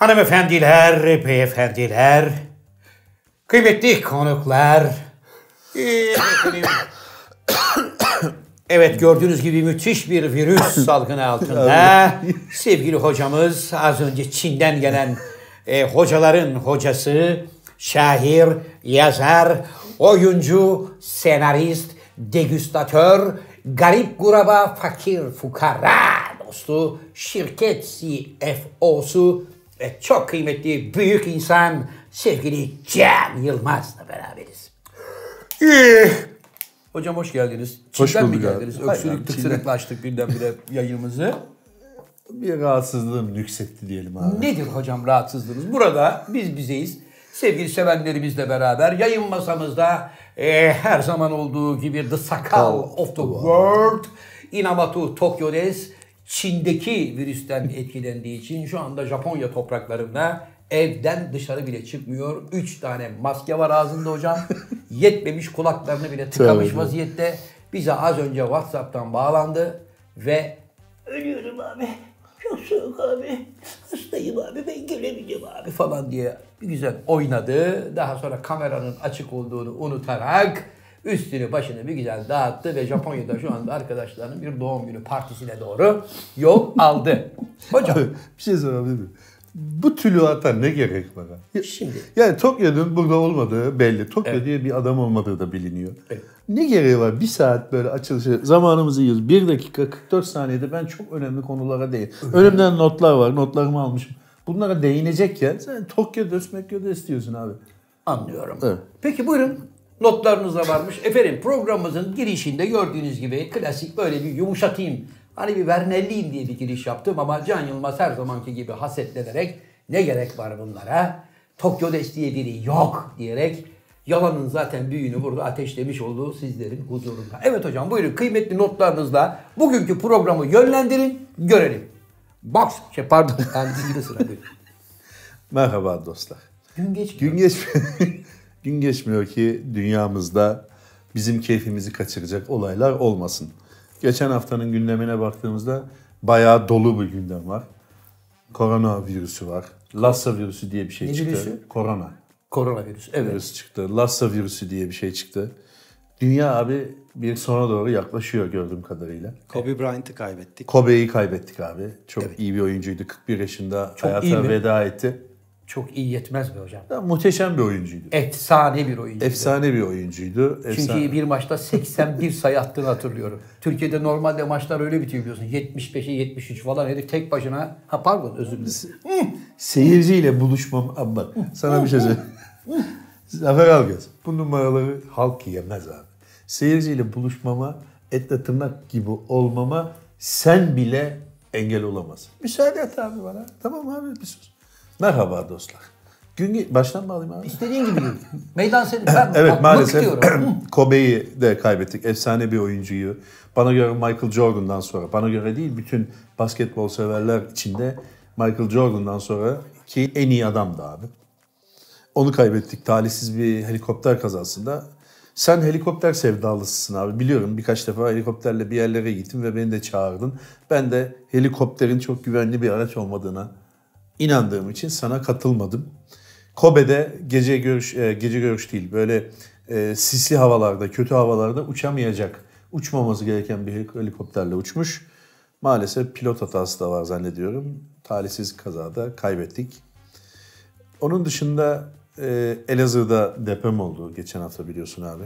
Hanımefendiler, beyefendiler, kıymetli konuklar. ee, Evet gördüğünüz gibi müthiş bir virüs salgını altında. Sevgili hocamız az önce Çin'den gelen e, hocaların hocası, şair, yazar, oyuncu, senarist, degüstatör, garip guraba, fakir, fukara dostu, şirket CFO'su ve çok kıymetli büyük insan sevgili Cem Yılmaz'la beraberiz. Hocam hoş geldiniz. Hoş Çin'den mi bulduk abi. geldiniz? Hayır Öksürük abi, tıksırıkla açtık birdenbire yayınımızı. Bir rahatsızlığım yüksekti diyelim abi. Nedir hocam rahatsızlığınız? Burada biz bizeyiz. Sevgili sevenlerimizle beraber yayın masamızda e, her zaman olduğu gibi The Sakal of the World Inamatu Tokyo Des Çin'deki virüsten etkilendiği için şu anda Japonya topraklarında evden dışarı bile çıkmıyor. Üç tane maske var ağzında hocam. Yetmemiş kulaklarını bile tıkamış Tabii. vaziyette. Bize az önce WhatsApp'tan bağlandı ve ölüyorum abi. Çok soğuk abi. Hastayım abi. Ben gelemeyeceğim abi falan diye bir güzel oynadı. Daha sonra kameranın açık olduğunu unutarak üstünü başını bir güzel dağıttı ve Japonya'da şu anda arkadaşlarının bir doğum günü partisine doğru yol aldı. Hocam bir şey sorabilir miyim? Bu tülüata ne gerek var? Ya- Şimdi. Yani Tokyo'nun burada olmadığı belli. Tokyo Evet. diye bir adam olmadığı da biliniyor. Evet. Ne gereği var? Bir saat böyle açılışı zamanımızı yiyoruz. 1 dakika 44 saniyede ben çok önemli konulara değin. Önümden notlar var. Notlarımı almışım. Bunlara değinecekken sen Tokyo Des istiyorsun abi. Anlıyorum. Evet. Peki buyurun. Notlarınız da varmış. Efendim programımızın girişinde gördüğünüz gibi klasik böyle bir yumuşatayım. Hani bir vernelliyim diye bir giriş yaptım ama Can Yılmaz her zamanki gibi hasetlenerek ne gerek var bunlara? Tokyo Des diye biri yok diyerek yalanın zaten büyüğünü burada ateşlemiş olduğu sizlerin huzurunda. Evet hocam buyurun kıymetli notlarınızla bugünkü programı yönlendirin görelim. Box, şey pardon dizide sıra buyurun. Merhaba dostlar. Gün geçmiyor. Gün geçmiyor. Gün geçmiyor ki dünyamızda bizim keyfimizi kaçıracak olaylar olmasın. Geçen haftanın gündemine baktığımızda bayağı dolu bir gündem var. Korona virüsü var. Lassa virüsü diye bir şey Ne çıktı. virüsü? Korona Koronavirüs. Evet. virüsü çıktı. Lassa virüsü diye bir şey çıktı. Dünya abi bir sona doğru yaklaşıyor gördüğüm kadarıyla. Kobe Bryant'ı kaybettik. Kobe'yi kaybettik abi. Çok Evet. iyi bir oyuncuydu. 41 yaşında Çok hayata veda etti. Çok iyi yetmez mi hocam? Ya, muhteşem bir oyuncuydu. Efsane bir oyuncu. Efsane bir oyuncuydu. Çünkü Efsane. bir maçta 81 sayı attığını hatırlıyorum. Türkiye'de normalde maçlar öyle bitiyor biliyorsun. 75'e 73 falan herif tek başına. Ha pardon özür dilerim. Seyirciyle buluşmam ama sana bir şey söyleyeyim. Zafer Algöz. Bu numaraları halk yemez abi. Seyirciyle buluşmama, etle tırnak gibi olmama sen bile engel olamazsın. Müsaade et abi bana. Tamam abi bir sus. Merhaba dostlar. Gün baştan mı alayım abi? İstediğin gibi. Meydan senin. Ben Evet maalesef. Kobe'yi de kaybettik. Efsane bir oyuncuyu. Bana göre Michael Jordan'dan sonra, bana göre değil bütün basketbol severler içinde Michael Jordan'dan sonra ki en iyi adamdı abi. Onu kaybettik talihsiz bir helikopter kazasında. Sen helikopter sevdalısısın abi. Biliyorum birkaç defa helikopterle bir yerlere gittin ve beni de çağırdın. Ben de helikopterin çok güvenli bir araç olmadığına inandığım için sana katılmadım. Kobe'de gece görüş e, gece görüş değil böyle e, sisli havalarda, kötü havalarda uçamayacak, uçmaması gereken bir helikopterle uçmuş. Maalesef pilot hatası da var zannediyorum. Talihsiz kazada kaybettik. Onun dışında e, Elazığ'da deprem oldu geçen hafta biliyorsun abi.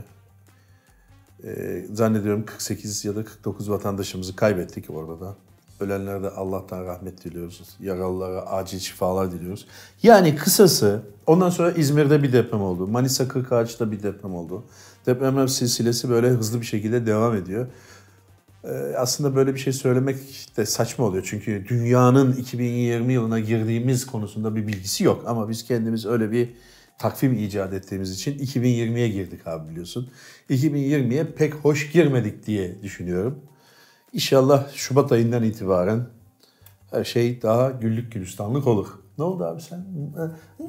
E, zannediyorum 48 ya da 49 vatandaşımızı kaybettik orada da. Ölenlere de Allah'tan rahmet diliyoruz. Yaralılara acil şifalar diliyoruz. Yani kısası ondan sonra İzmir'de bir deprem oldu. Manisa Kırkağaç'ta bir deprem oldu. Depremler silsilesi böyle hızlı bir şekilde devam ediyor. Ee, aslında böyle bir şey söylemek de saçma oluyor. Çünkü dünyanın 2020 yılına girdiğimiz konusunda bir bilgisi yok. Ama biz kendimiz öyle bir takvim icat ettiğimiz için 2020'ye girdik abi biliyorsun. 2020'ye pek hoş girmedik diye düşünüyorum. İnşallah Şubat ayından itibaren her şey daha güllük gülistanlık olur. Ne oldu abi sen?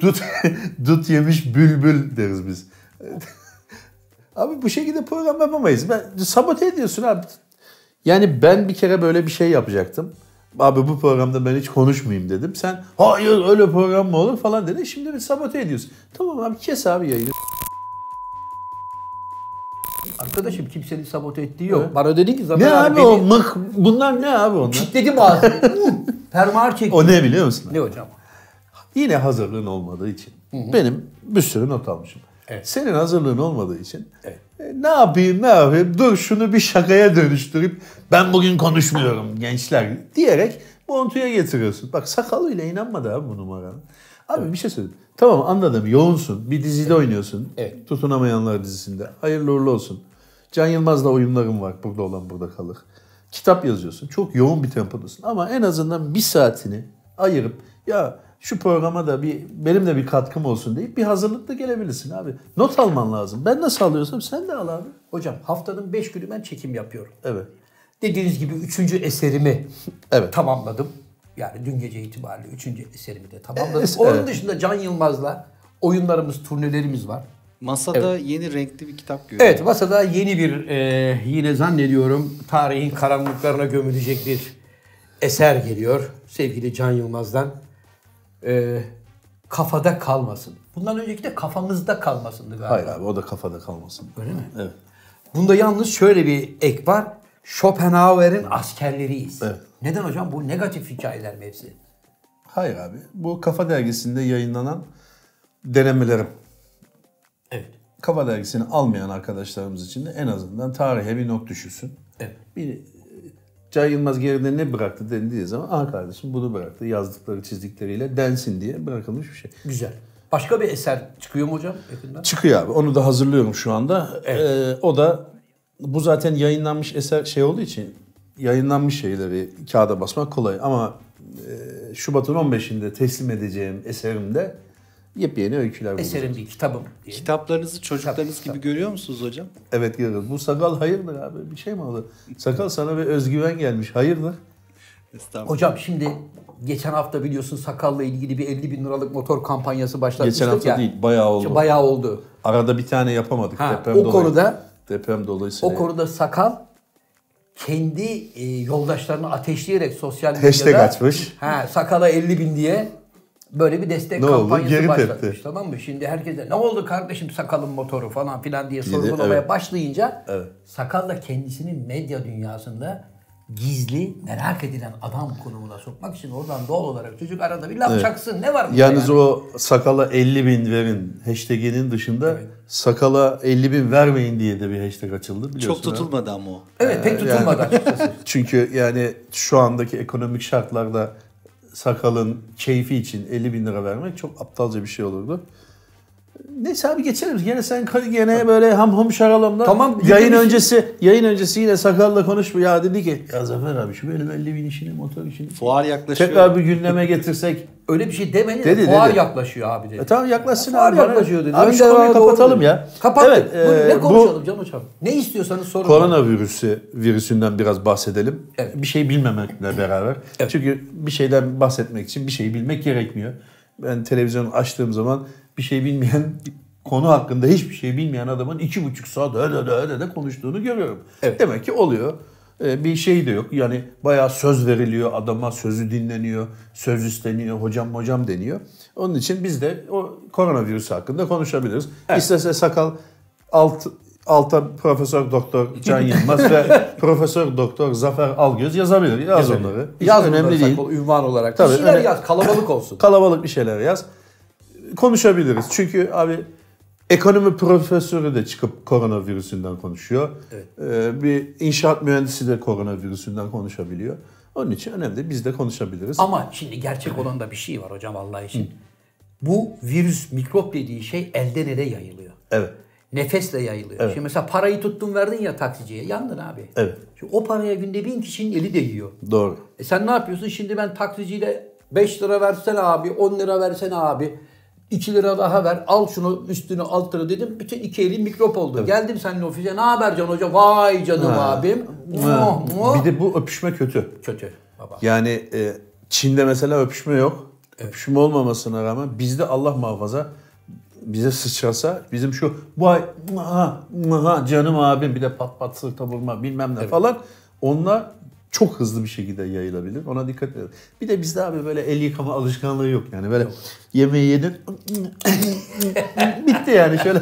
Dut, dut yemiş bülbül deriz biz. Abi bu şekilde program yapamayız. Ben, sabote ediyorsun abi. Yani ben bir kere böyle bir şey yapacaktım. Abi bu programda ben hiç konuşmayayım dedim. Sen hayır öyle program mı olur falan dedi. Şimdi bir sabote ediyorsun. Tamam abi kes abi yayını. Arkadaşım kimsenin sabote ettiği yok. Bana dedi ki Zafer Ne abi beni o bunlar ne abi onlar? Kitledim ağzını. Fermuar çekti. O ne biliyor musun? Ne hocam? Yine hazırlığın olmadığı için. Benim bir sürü not almışım. Evet. Senin hazırlığın olmadığı için. Evet. e, ne yapayım ne yapayım dur şunu bir şakaya dönüştürüp ben bugün konuşmuyorum gençler diyerek montuya getiriyorsun. Bak sakalıyla inanmadı abi bu numarana. Abi bir şey söyleyeyim. Tamam anladım yoğunsun bir dizide oynuyorsun. Evet. Tutunamayanlar dizisinde. Hayırlı uğurlu olsun. Can Yılmaz'la oyunlarım var. Burada olan burada kalır. Kitap yazıyorsun. Çok yoğun bir tempodasın. Ama en azından bir saatini ayırıp ya şu programa da bir benim de bir katkım olsun deyip bir hazırlıkla gelebilirsin abi. Not alman lazım. Ben nasıl alıyorsam sen de al abi. Hocam haftanın 5 günü ben çekim yapıyorum. Evet. Dediğiniz gibi 3. eserimi Evet. tamamladım. Yani dün gece itibariyle 3. eserimi de tamamladım. Evet. Onun dışında Can Yılmaz'la oyunlarımız, turnelerimiz var. Masada yeni renkli bir kitap görüyorum. Evet masada yeni bir e, yine zannediyorum tarihin karanlıklarına gömülecek bir eser geliyor. Sevgili Can Yılmaz'dan. E, kafada kalmasın. Bundan önceki de kafamızda kalmasındı galiba. Hayır abi o da kafada kalmasın. Öyle mi? Evet. Bunda yalnız şöyle bir ek var. Schopenhauer'in askerleriyiz. Evet. Neden hocam? Bu negatif hikayeler mi hepsi? Hayır abi. Bu Kafa Dergisi'nde yayınlanan denemelerim. Evet. Kafa Dergisi'ni almayan arkadaşlarımız için de en azından tarihe bir not düşürsün. Evet. Bir Can Yılmaz geride ne bıraktı dendiği zaman ah kardeşim bunu bıraktı yazdıkları çizdikleriyle densin diye bırakılmış bir şey. Güzel. Başka bir eser çıkıyor mu hocam yakında? Çıkıyor abi onu da hazırlıyorum şu anda. Ee, o da bu zaten yayınlanmış eser şey olduğu için yayınlanmış şeyleri kağıda basmak kolay ama e, Şubat'ın 15'inde teslim edeceğim eserimde yepyeni öyküler bulacağım. Eserim bir kitabım diye. Kitaplarınızı çocuklarınız gibi görüyor musunuz hocam? Evet görüyoruz. Bu sakal hayırdır abi bir şey mi oldu? Sakal sana bir özgüven gelmiş hayırdır? Estağfurullah. Hocam şimdi geçen hafta biliyorsun sakalla ilgili bir 50 bin liralık motor kampanyası başlatmıştık Geçen hafta ya. değil bayağı oldu. Bayağı oldu. Arada bir tane yapamadık Ha, deprem o dolayı. konuda Deprem dolayısıyla. o konuda sakal kendi e, yoldaşlarını ateşleyerek sosyal medyada Hashtag açmış. Ha, sakala 50 bin diye böyle bir destek Ne oldu? kampanyası Geri başlatmış tepti. tamam mı? Şimdi herkese ne oldu kardeşim sakalın motoru falan filan diye sorgulamaya evet. başlayınca Evet. sakal da kendisini medya dünyasında gizli merak edilen adam konumuna sokmak için oradan doğal olarak çocuk arada bir laf çaksın. Ne var Yalnız yani? o sakala 50 bin verin hashtaginin dışında sakala 50 bin vermeyin diye de bir hashtag açıldı biliyorsun. Çok ha? tutulmadı ama o. Evet pek tutulmadı açıkçası. Çünkü yani şu andaki ekonomik şartlarda sakalın keyfi için 50 bin lira vermek çok aptalca bir şey olurdu. Neyse abi geçelim. Yine sen yine böyle ham hum şaralımda. Tamam, Yayın gidelim. öncesi yayın öncesi yine sakalla konuşma. Ya dedi ki ya Zafer abi şu benim 50 bin işini motor işini. Fuar yaklaşıyor. Tekrar bir gündeme getirsek. Öyle bir şey demedi Dedi, de fuar dedi. yaklaşıyor abi dedi. E tamam yaklaşsın Fuar abi. bana- yaklaşıyor dedi. Abi şu konuyu kapatalım dedi. ya. Kapattık. Evet, e, ne bu- konuşalım Can Hocam? Ne istiyorsanız sorun. Koronavirüsü virüsünden biraz bahsedelim. Evet. Bir şey bilmemekle beraber. Evet. Çünkü bir şeyden bahsetmek için bir şeyi bilmek gerekmiyor. Ben televizyonu açtığım zaman bir şey bilmeyen konu hakkında hiçbir şey bilmeyen adamın iki buçuk saat öde öde de konuştuğunu görüyorum. Evet. Demek ki oluyor. Ee, bir şey de yok. Yani bayağı söz veriliyor adama, sözü dinleniyor, söz isteniyor, hocam hocam deniyor. Onun için biz de o koronavirüsü hakkında konuşabiliriz. İsterse sakal alt alta Profesör Doktor Can Yılmaz ve Profesör Doktor Zafer Algöz yazabilir. Yaz onları. Hiç Yaz önemli değil. ünvan olarak. Tabii, bir şeyler öyle- yaz kalabalık olsun. Kalabalık bir şeyler yaz. Konuşabiliriz. Çünkü abi ekonomi profesörü de çıkıp koronavirüsünden konuşuyor. Ee, bir inşaat mühendisi de koronavirüsünden konuşabiliyor. Onun için önemli. Biz de konuşabiliriz. Ama şimdi gerçek olan da bir şey var hocam Allah için. Bu virüs, mikrop dediği şey elden ele yayılıyor. Evet. Nefesle yayılıyor. Şimdi mesela parayı tuttun verdin ya taksiciye. Yandın abi. Evet. Şimdi o paraya günde bin kişinin eli değiyor. Doğru. E sen ne yapıyorsun? Şimdi ben taksiciyle 5 lira versene abi, 10 lira versene abi. 2 lira daha ver, al şunu üstünü altını dedim. Bütün iki elin mikrop oldu. Geldim seninle ofise. Ne haber Can Hoca? Vay canım abim. Ha. Muah. Bir de bu öpüşme kötü. Kötü baba. Yani e, Çin'de mesela öpüşme yok. Öpüşme olmamasına rağmen bizde Allah muhafaza bize sıçrasa bizim şu vay maha, maha, canım abim bir de pat pat sırta vurma bilmem ne falan onunla çok hızlı bir şekilde yayılabilir. Ona dikkat edin. Bir de bizde abi böyle el yıkama alışkanlığı yok yani. Böyle yemeği yedin bitti yani şöyle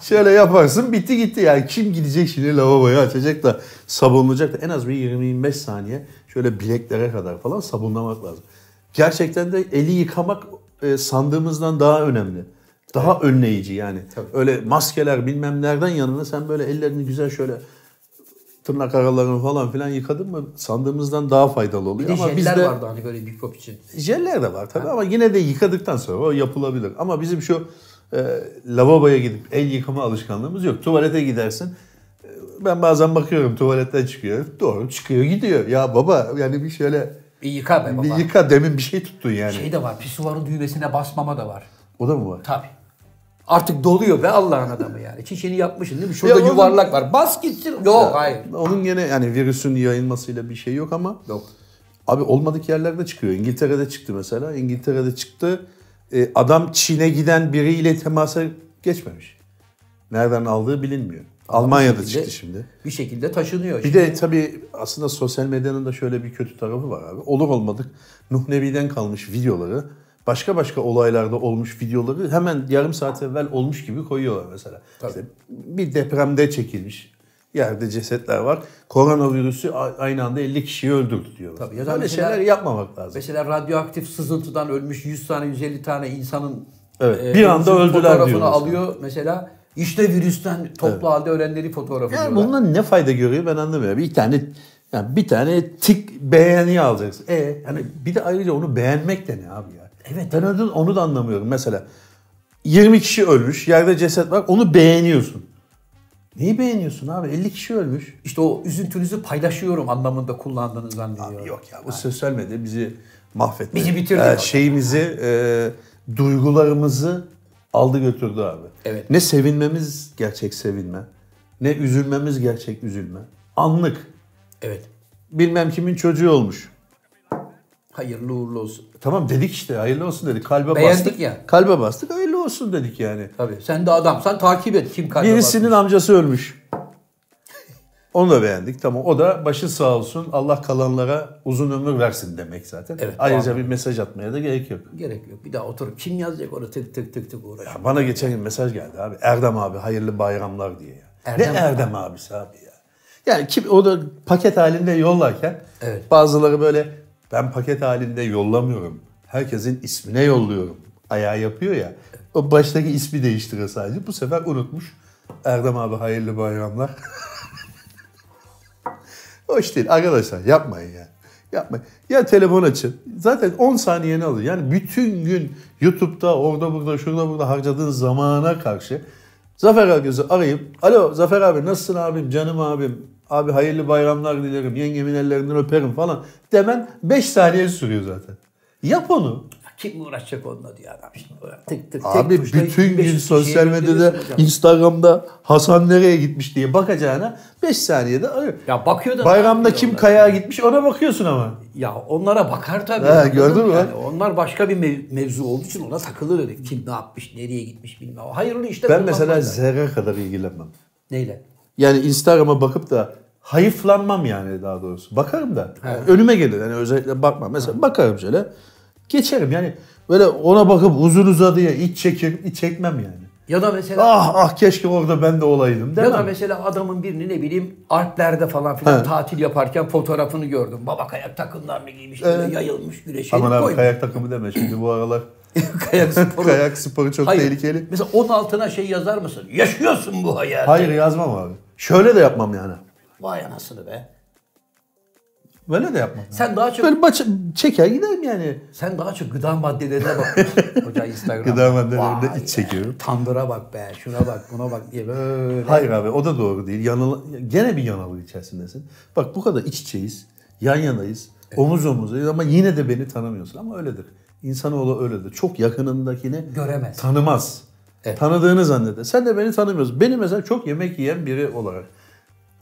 şöyle yaparsın bitti gitti yani. Kim gidecek şimdi lavaboyu açacak da sabunlayacak da en az bir 20-25 saniye şöyle bileklere kadar falan sabunlamak lazım. Gerçekten de eli yıkamak e, sandığımızdan daha önemli. Daha önleyici yani. Öyle maskeler bilmem nereden yanına sen böyle ellerini güzel şöyle tırnak aralarını falan filan yıkadın mı sandığımızdan daha faydalı Bir oluyor. de Ama jeller bizde vardı hani böyle mikrop için. jeller de var tabii ama yine de yıkadıktan sonra o yapılabilir. Ama bizim şu e, lavaboya gidip el yıkama alışkanlığımız yok. Tuvalete gidersin. e, Ben bazen bakıyorum tuvaletten çıkıyor. Doğru çıkıyor gidiyor. Ya baba yani bir şöyle Bir yıka be baba. bir yıka demin bir şey tuttun yani. Şey de var pisuvarın düğmesine basmama da var. O da mı var? Tabii. Artık doluyor be Allah'ın adamı yani. Çişini yapmışsın değil mi? Şurada Ya onun- yuvarlak var. Bas gitsin. Yok hayır. Onun gene yani virüsün yayılmasıyla bir şey yok ama Yok. Abi olmadık yerlerde çıkıyor. İngiltere'de çıktı mesela. İngiltere'de çıktı. E, adam Çin'e giden biriyle temasa geçmemiş. Nereden aldığı bilinmiyor. Almanya'da bir şekilde- çıktı şimdi. Bir şekilde taşınıyor. Bir de tabii aslında sosyal medyanın da şöyle bir kötü tarafı var abi. Olur olmadık Nuh Nebi'den kalmış videoları, başka başka olaylarda olmuş videoları hemen yarım saat evvel olmuş gibi koyuyorlar mesela. İşte bir depremde çekilmiş. Yerde cesetler var. Koronavirüsü aynı anda 50 kişiyi öldürdü diyorlar. Tabii, ya da Böyle mesela- şeyler yapmamak lazım. Mesela radyoaktif sızıntıdan ölmüş 100 tane 150 tane insanın Evet, bir anda öldüler diyor alıyor mesela. İşte virüsten toplu halde ölenleri fotoğrafı Yani diyorlar. bundan ne fayda görüyor ben anlamıyorum. Bir tane yani bir tane tik beğeni alacaksın. E yani bir de ayrıca onu beğenmek de ne abi ya? Evet. Ben onu, onu da anlamıyorum. Mesela 20 kişi ölmüş, yerde ceset var. Onu beğeniyorsun. Neyi beğeniyorsun abi? 50 kişi ölmüş. İşte o üzüntünüzü paylaşıyorum anlamında kullandığını zannediyorum. Yok ya bu sosyal medya bizi mahvetti. Bizi bitirdi Ee, şeyimizi, e, duygularımızı aldı götürdü abi. Evet. Ne sevinmemiz gerçek sevinme, ne üzülmemiz gerçek üzülme. Anlık. Evet. Bilmem kimin çocuğu olmuş. Hayırlı uğurlu olsun. Tamam dedik işte hayırlı olsun dedik. Kalbe Beğendik bastık. ya. Kalbe bastık hayırlı olsun dedik yani. Tabii. Sen de adamsan takip et. Kim kalbe Birisinin basmış. amcası ölmüş. Onu da beğendik. Tamam o da başı sağ olsun. Allah kalanlara uzun ömür versin demek zaten. Evet, Ayrıca doğru. bir mesaj atmaya da gerek yok. Gerek yok. Bir daha oturup kim yazacak orada tık tık tık tık uğraş. Ya bana geçen gün mesaj geldi abi. Erdem abi hayırlı bayramlar diye ya. Erdem ne Erdem abisi abi ya. Yani kim o da paket halinde yollarken Evet. bazıları böyle ben paket halinde yollamıyorum. Herkesin ismine yolluyorum. Ayağı yapıyor ya. O baştaki ismi değiştiriyor sadece. Bu sefer unutmuş. Erdem abi hayırlı bayramlar. Hoş değil arkadaşlar yapmayın ya. Yapmayın. Ya telefon açın. Zaten 10 saniyeni alır. Yani bütün gün YouTube'da orada burada şurada burada harcadığın zamana karşı Zafer Algöz'ü arayıp alo Zafer abi nasılsın abim canım abim abi hayırlı bayramlar dilerim yengemin ellerinden öperim falan demen 5 saniye sürüyor zaten. Yap onu. Kim uğraşacak onunla diye adam şimdi. Tık tık Abi tek bütün 2500 gün sosyal medyada. Instagram'da Hasan nereye gitmiş diye bakacağına 5 saniyede arıyor. Ya bakıyor da Bayramda kim kayağa gitmiş ona bakıyorsun ama. Ya onlara bakar tabii. Anladın gördün mü? Yani onlar başka bir mev- mevzu olduğu için ona takılır öyle. Kim ne yapmış, nereye gitmiş bilmem. Hayırlı işte. Ben mesela zerre kadar ilgilenmem. Neyle? Yani Instagram'a bakıp da hayıflanmam yani daha doğrusu. Bakarım da. Yani önüme gelir. Yani özellikle bakmam. Mesela bakarım şöyle. Geçerim yani. Böyle ona bakıp uzun uzadıya iç çekir, iç çekmem yani. Ya da mesela Ah ah keşke orada ben de olaydım ya da mesela adamın birini ne bileyim Alplerde falan filan He. tatil yaparken fotoğrafını gördüm. Baba kayak takımlarını giymiş, böyle yayılmış güneşe Aman abi koymuş. kayak takımı deme şimdi bu aralar. kayak sporu. kayak sporu çok Hayır. tehlikeli. Mesela onun altına şey yazar mısın? Yaşıyorsun bu hayatı. Hayır yazmam abi. Şöyle de yapmam yani. Vay anasını be. Böyle de yapmam. Sen daha çok Böyle maç çeker giderim yani. sen daha çok gıda maddelerine bakıyorsun. Hoca Instagram'da. Gıda maddelerinde Vay iç çekiyorum. Tandıra bak be, şuna bak, buna bak diye böyle. Hayır abi o da doğru değil. Yanıl gene bir yanılgı içerisindesin. Bak bu kadar iç içeyiz. Yan yanayız. Omuz omuzayız ama yine de beni tanımıyorsun. Ama öyledir. İnsanoğlu öyledir. Çok yakınındakini Göremez. tanımaz. Evet. Tanıdığını zanneder. Sen de beni tanımıyorsun. Beni mesela çok yemek yiyen biri olarak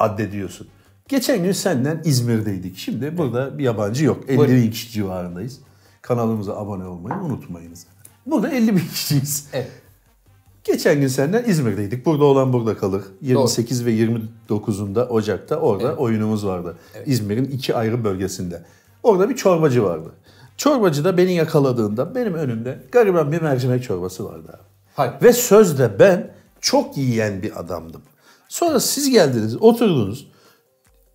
addediyorsun. Geçen gün senden İzmir'deydik. Şimdi burada bir yabancı yok. 50 Buyurun. bin kişi civarındayız. Kanalımıza abone olmayı unutmayınız. Burada 50 bin kişiyiz. Evet. Geçen gün senden İzmir'deydik. Burada olan burada kalır. 28 ve 29'unda Ocak'ta orada oyunumuz vardı. İzmir'in iki ayrı bölgesinde. Orada bir çorbacı vardı. Çorbacıda beni yakaladığında benim önümde gariban bir mercimek çorbası vardı abi. Hayır. Ve sözde ben çok yiyen bir adamdım. Sonra siz geldiniz, oturdunuz.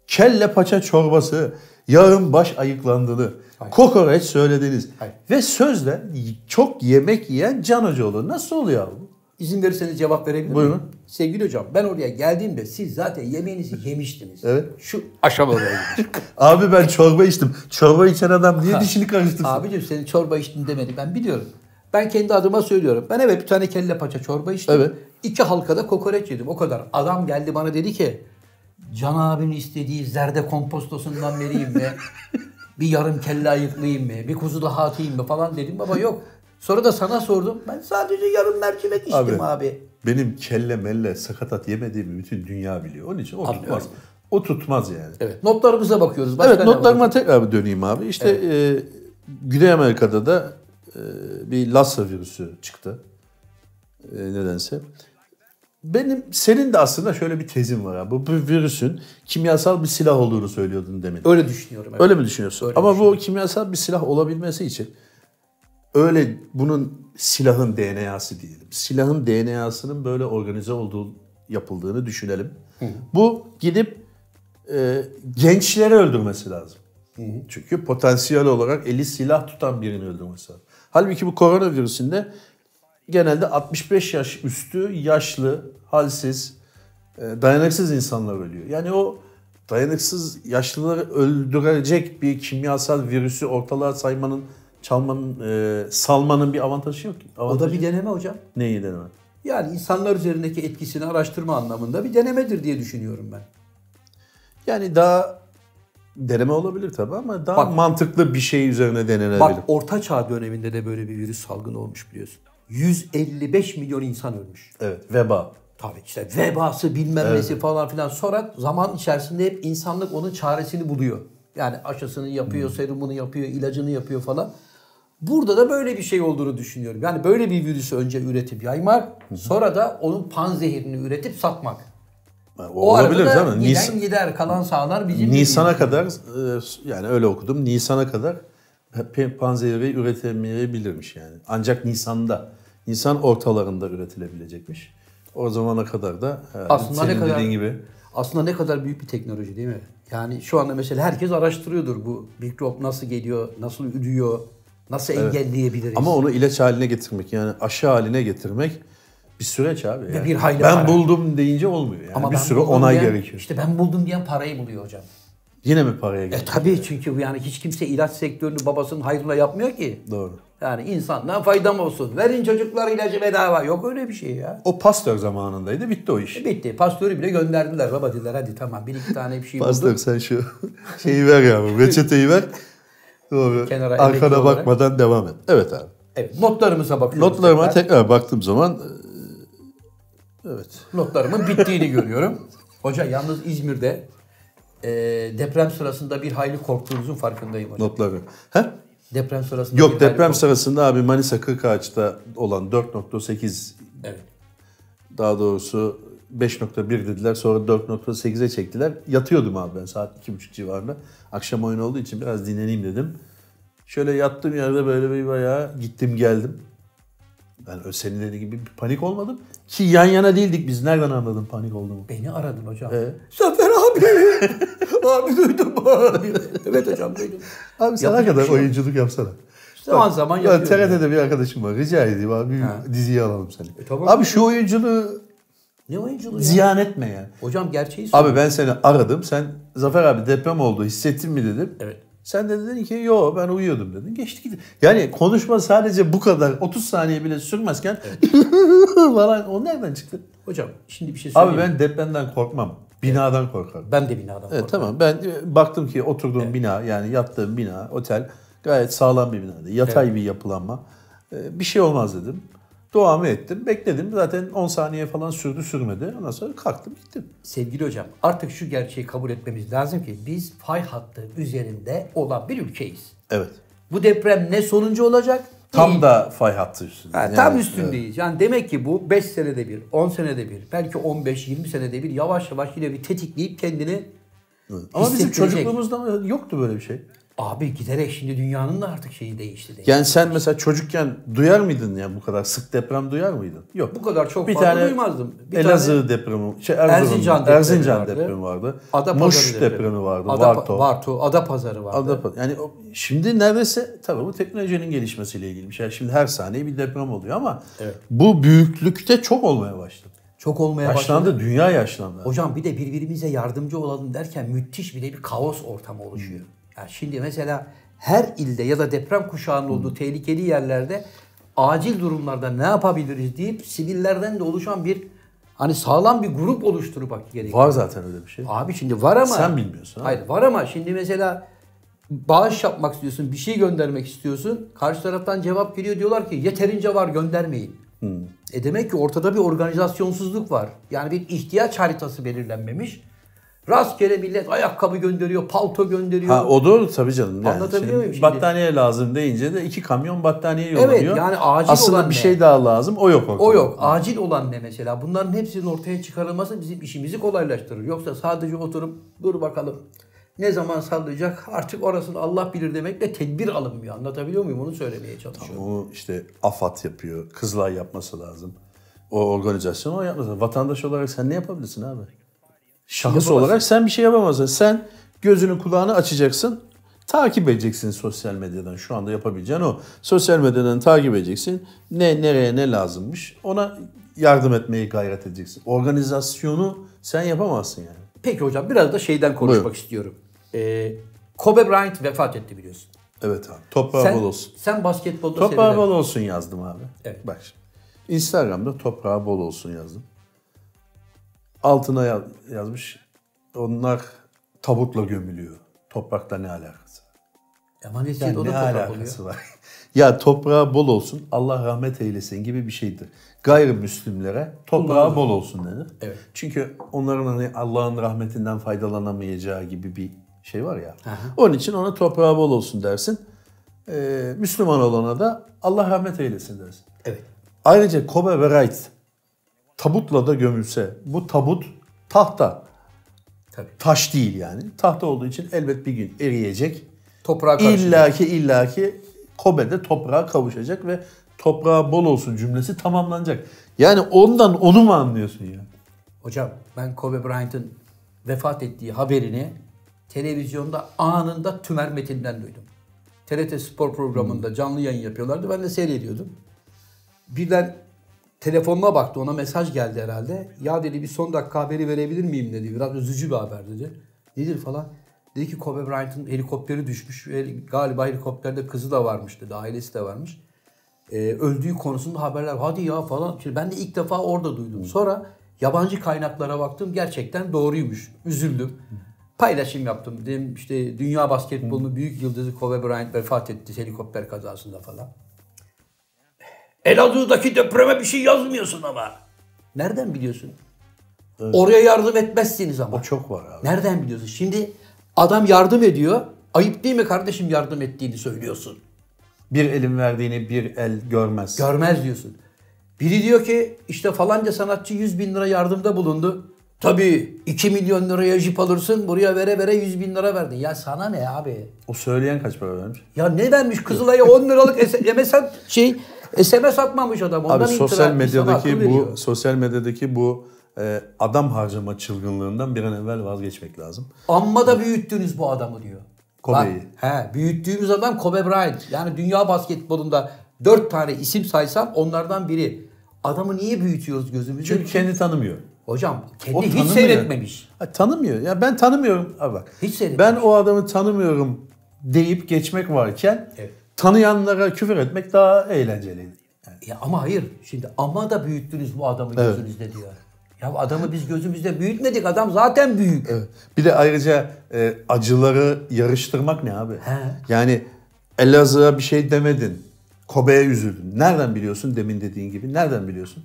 Kelle paça çorbası, yağın baş ayıklandığını, kokoreç söylediniz. Hayır. Ve sözde çok yemek yiyen Can Hocaoğlu. Nasıl oluyor bu? İzin verirseniz cevap verebilir miyim? Buyurun. Sevgili hocam ben oraya geldiğimde siz zaten yemeğinizi yemiştiniz. Evet. Şu gidiyor. Abi ben çorba içtim. Çorba içen adam niye dişini karıştırsın? Abicim senin çorba içtin demedi ben biliyorum. Ben kendi adıma söylüyorum. Ben evet bir tane kelle paça çorba içtim. Evet. İki halkada kokoreç yedim o kadar. Adam geldi bana dedi ki Can abinin istediği zerde kompostosundan vereyim mi? bir yarım kelle ayıklayayım mı? Bir kuzu daha atayım mı falan dedim. Baba yok. Sonra da sana sordum. Ben sadece yarım mercimek içtim abi. Benim kelle melle sakatat yemediğimi bütün dünya biliyor. Onun için o Anlıyorum. tutmaz. O tutmaz yani. Evet. Notlarımıza bakıyoruz. Başka Evet notlarıma tekrar bir döneyim abi. İşte e, Güney Amerika'da da e, bir Lassa virüsü çıktı. E, nedense. Benim senin de aslında şöyle bir tezin var abi. Bu, bu virüsün kimyasal bir silah olduğunu söylüyordun demin. Öyle düşünüyorum. Evet. Öyle mi düşünüyorsun? Öyle Ama bu kimyasal bir silah olabilmesi için öyle bunun silahın DNA'sı diyelim. Silahın DNA'sının böyle organize olduğu yapıldığını düşünelim. Bu gidip e, gençleri öldürmesi lazım. Çünkü potansiyel olarak eli silah tutan birini öldürmesi lazım. Halbuki bu koronavirüsünde genelde 65 yaş üstü yaşlı, halsiz, e, dayanıksız insanlar ölüyor. Yani o dayanıksız yaşlıları öldürecek bir kimyasal virüsü ortalığa saymanın, çalmanın, e, salmanın bir avantajı yok ki. O da Avantajı bir deneme hocam. neyi deneme? Yani insanlar üzerindeki etkisini araştırma anlamında bir denemedir diye düşünüyorum ben. Yani daha deneme olabilir tabii ama daha Bak- mantıklı bir şey üzerine denenebilir. Bak Orta Çağ döneminde de böyle bir virüs salgını olmuş biliyorsun. 155 milyon insan ölmüş. Evet, veba. Tabii işte vebası bilmem nesi falan filan. Sonra zaman içerisinde hep insanlık onun çaresini buluyor. Yani aşısını yapıyor, serumunu yapıyor, ilacını yapıyor falan. Burada da böyle bir şey olduğunu düşünüyorum. Yani böyle bir virüsü önce üretip yaymak, sonra da onun panzehirini üretip satmak. O, O olabilir değil mi? giden Nis- gider, kalan sağlar bizim Nisan'a kadar e, yani öyle okudum. Nisan'a kadar panzehiri üretemeyebilirmiş yani. Ancak Nisan'da, Nisan ortalarında üretilebilecekmiş. O zamana kadar da herhalde Aslında ne senin kadar dediğin gibi aslında ne kadar büyük bir teknoloji değil mi? Yani şu anda mesela herkes araştırıyordur bu mikrop nasıl geliyor, nasıl ürüyor, nasıl engelleyebiliriz. ama onu ilaç haline getirmek yani aşı haline getirmek bir süreç abi. Yani. bir hayli ben para. buldum deyince olmuyor yani. Ama bir sürü onay diyen- gerekiyor. İşte ben buldum diyen parayı buluyor hocam. Yine mi paraya E gerekiyor? tabii çünkü yani hiç kimse ilaç sektörünü babasının hayrına yapmıyor ki. Doğru. Yani insandan faydam olsun. Verin çocuklar ilacı bedava. Yok öyle bir şey ya. O Pasteur zamanındaydı bitti o iş. Bitti. Pastörü bile gönderdiler. Baba dediler hadi tamam bir iki tane bir şey Pasteur bulduk. sen şu şeyi ver ya reçeteyi ver. Doğru. Kenara Arkana olarak. bakmadan devam et. Evet abi. Evet notlarımıza bakıyoruz. Notlarıma tekrar. tekrar baktığım zaman e, evet. Notlarımın bittiğini görüyorum. Hoca yalnız İzmir'de e, deprem sırasında bir hayli korktuğunuzun farkındayım hocam. Notları. He? Deprem sırasında Yok deprem sırasında abi Manisa Kırkağaç'ta olan 4.8 Evet. daha doğrusu 5.1 dediler sonra 4.8'e çektiler. Yatıyordum abi ben saat 2.30 civarında. Akşam oyun olduğu için biraz dinleneyim dedim. Şöyle yattığım yerde böyle bir bayağı gittim geldim. Ben senin dediğin gibi bir panik olmadım. Ki yan yana değildik biz. Nereden anladın panik olduğumu? Beni aradın hocam. Ee? Zafer abi. abi duydum abi. Evet hocam duydum. Abi sana Yapacak kadar şey oyunculuk yapsana. Zaman zaman Ben yapıyorum. TRT'de bir arkadaşım var. Rica edeyim abi bir diziye alalım seni. E, tamam. Abi şu oyunculuğu Ne oyunculuğu ya? ziyan etme yani. Hocam gerçeği söyle. Abi ben seni aradım. Sen Zafer abi deprem oldu hissettin mi dedim. Evet. Sen de dedin ki yo ben uyuyordum dedin. Geçti gitti. Yani konuşma sadece bu kadar 30 saniye bile sürmezken falan o nereden çıktı? Hocam şimdi bir şey söyleyeyim. Abi ben depremden korkmam. Binadan korkarım. ben de binadan Evet korkarım. tamam ben e, baktım ki oturduğum bina yani yattığım bina otel gayet sağlam bir binaydı. Yatay bir yapılanma. E, Bir şey olmaz dedim. Duamı ettim. Bekledim. Zaten 10 saniye falan sürdü sürmedi. Ondan sonra kalktım gittim. Sevgili hocam artık şu gerçeği kabul etmemiz lazım ki biz fay hattı üzerinde olan bir ülkeyiz. Evet. Bu deprem ne sonuncu olacak Tam Değil. da fay hattı üstünde. Yani, tam evet. üstündeyiz. Yani demek ki bu 5 senede bir, 10 senede bir, belki 15-20 senede bir yavaş yavaş yine bir tetikleyip kendini Ama bizim çocukluğumuzda yoktu böyle bir şey. Abi giderek şimdi dünyanın da artık şeyi değişti. değişti. Yani sen mesela çocukken duyar mıydın ya bu kadar sık deprem duyar mıydın? Yok. Bu kadar çok bir fazla tane duymazdım. Bir Elazığ depremi, şey Erzurum, Erzincan Erzincan, depremi depremi, vardı. vardı. Adapazarı Muş depremi, vardı. Ada, Varto. Varto, Adapazarı vardı. Adapa- Yani şimdi neredeyse tabii bu teknolojinin gelişmesiyle ilgili bir şey. Şimdi her saniye bir deprem oluyor ama bu büyüklükte çok olmaya başladı. Çok olmaya başladı. Yaşlandı, dünya yaşlandı. Hocam bir de birbirimize yardımcı olalım derken müthiş bir de bir kaos ortamı oluşuyor. Yani şimdi mesela her ilde ya da deprem kuşağının olduğu tehlikeli yerlerde acil durumlarda ne yapabiliriz deyip sivillerden de oluşan bir hani sağlam bir grup oluşturmak gerekiyor. Var zaten öyle bir şey. Abi şimdi var ama Sen bilmiyorsun, ha? Hayır var ama şimdi mesela bağış yapmak istiyorsun, bir şey göndermek istiyorsun. Karşı taraftan cevap geliyor diyorlar ki yeterince var göndermeyin. E demek ki ortada bir organizasyonsuzluk var. Yani bir ihtiyaç haritası belirlenmemiş. Rastgele millet ayakkabı gönderiyor, palto gönderiyor. Ha o doğru tabii canım. Yani Anlatabiliyor şimdi muyum şimdi? Battaniye lazım deyince de iki kamyon battaniye yollanıyor. yani acil Aslında olan bir ne? şey daha lazım. O yok ortada. O yok. Acil olan ne mesela? Bunların hepsinin ortaya çıkarılması bizim işimizi kolaylaştırır. Yoksa sadece oturup dur bakalım ne zaman sallayacak artık orasını Allah bilir demekle tedbir alınmıyor. Anlatabiliyor muyum? Onu söylemeye çalışıyorum. Onu işte AFAD yapıyor. Kızılay yapması lazım. O organizasyon o yapması lazım. Vatandaş olarak sen ne yapabilirsin abi? Şahıs Yapamazsın. olarak sen bir şey yapamazsın. Sen gözünü kulağını açacaksın. Takip edeceksin sosyal medyadan. Şu anda yapabileceğin o. Sosyal medyadan takip edeceksin. Ne nereye ne lazımmış. Ona yardım etmeyi gayret edeceksin. Organizasyonu sen yapamazsın yani. Peki hocam biraz da şeyden konuşmak Buyurun. istiyorum. Ee, Kobe Bryant vefat etti biliyorsun. Evet abi. Toprağı Sen, bol olsun. sen basketbolda Toprağı sevilen- bol olsun yazdım abi. Evet. Bak şimdi. Instagram'da toprağı bol olsun yazdım. Altına ya- yazmış. Onlar tabutla gömülüyor. Toprakla ne alakası? Ama neticede Yani o da ne toprak alakası oluyor. var? ya toprağı bol olsun, Allah rahmet eylesin gibi bir şeydir. Gayrimüslimlere toprağı bol olsun denir. Evet. Çünkü onların hani Allah'ın rahmetinden faydalanamayacağı gibi bir şey var ya. Onun için ona toprağı bol olsun dersin. Ee, Müslüman olana da Allah rahmet eylesin dersin. Evet. Ayrıca Kobe Bryant tabutla da gömülse bu tabut tahta. Tabii. Taş değil yani. Tahta olduğu için elbet bir gün eriyecek. Toprağa karşı. İllaki illaki Kobe'de toprağa kavuşacak ve toprağa bol olsun cümlesi tamamlanacak. Yani ondan onu mu anlıyorsun ya? Hocam ben Kobe Bryant'ın vefat ettiği haberini televizyonda anında Tümer Metin'den duydum. TRT Spor programında canlı yayın yapıyorlardı. Ben de seyrediyordum. Birden telefonuma baktı. Ona mesaj geldi herhalde. Ya dedi bir son dakika haberi verebilir miyim dedi. Biraz üzücü bir haber dedi. Nedir falan. Dedi ki Kobe Bryant'ın helikopteri düşmüş. ve Galiba helikopterde kızı da varmış dedi. Ailesi de varmış. Ee, öldüğü konusunda haberler hadi ya falan. Şimdi ben de ilk defa orada duydum. Sonra yabancı kaynaklara baktım. Gerçekten doğruymuş. Üzüldüm. Paylaşım yaptım. Dedim işte dünya basketbolunun büyük yıldızı Kobe Bryant vefat etti helikopter kazasında falan. Elazığ'daki depreme bir şey yazmıyorsun ama. Nereden biliyorsun? Oraya yardım etmezsiniz ama. O çok var abi. Nereden biliyorsun? Şimdi adam yardım ediyor. Ayıp değil mi kardeşim yardım ettiğini söylüyorsun. Bir elin verdiğini bir el görmez. Görmez diyorsun. Biri diyor ki işte falanca sanatçı 100 bin lira yardımda bulundu. Tabii 2 milyon liraya jip alırsın buraya vere vere 100 bin lira verdin. Ya sana ne abi? o söyleyen kaç para vermiş? Ya ne vermiş Kızılay'a 10 liralık at- şey SMS atmamış adam. Ondan Abi sosyal medyadaki veriyor. bu sosyal medyadaki bu e, adam harcama çılgınlığından bir an evvel vazgeçmek lazım. Amma da büyüttünüz bu adamı diyor. Kobe'yi. He, büyüttüğümüz adam Kobe Bryant. Yani dünya basketbolunda dört tane isim saysam onlardan biri. Adamı niye büyütüyoruz gözümüzde? Çünkü kendi tanımıyor. Hocam kendi O hiç tanımıyor. seyretmemiş. Ha, tanımıyor. Ya ben tanımıyorum. Abi bak. Hiç seyretmemiş. ben o adamı tanımıyorum deyip geçmek varken Evet. Tanıyanlara küfür etmek daha eğlenceli. Yani Ya ama hayır. Şimdi ama da büyüttünüz bu adamı Evet. gözünüzde diyor. Ya adamı biz gözümüzde büyütmedik. Adam zaten büyük. Bir de ayrıca e, acıları yarıştırmak ne abi? He. Yani Elazığ'a bir şey demedin. Kobe'ye üzüldün. Nereden biliyorsun demin dediğin gibi? Nereden biliyorsun?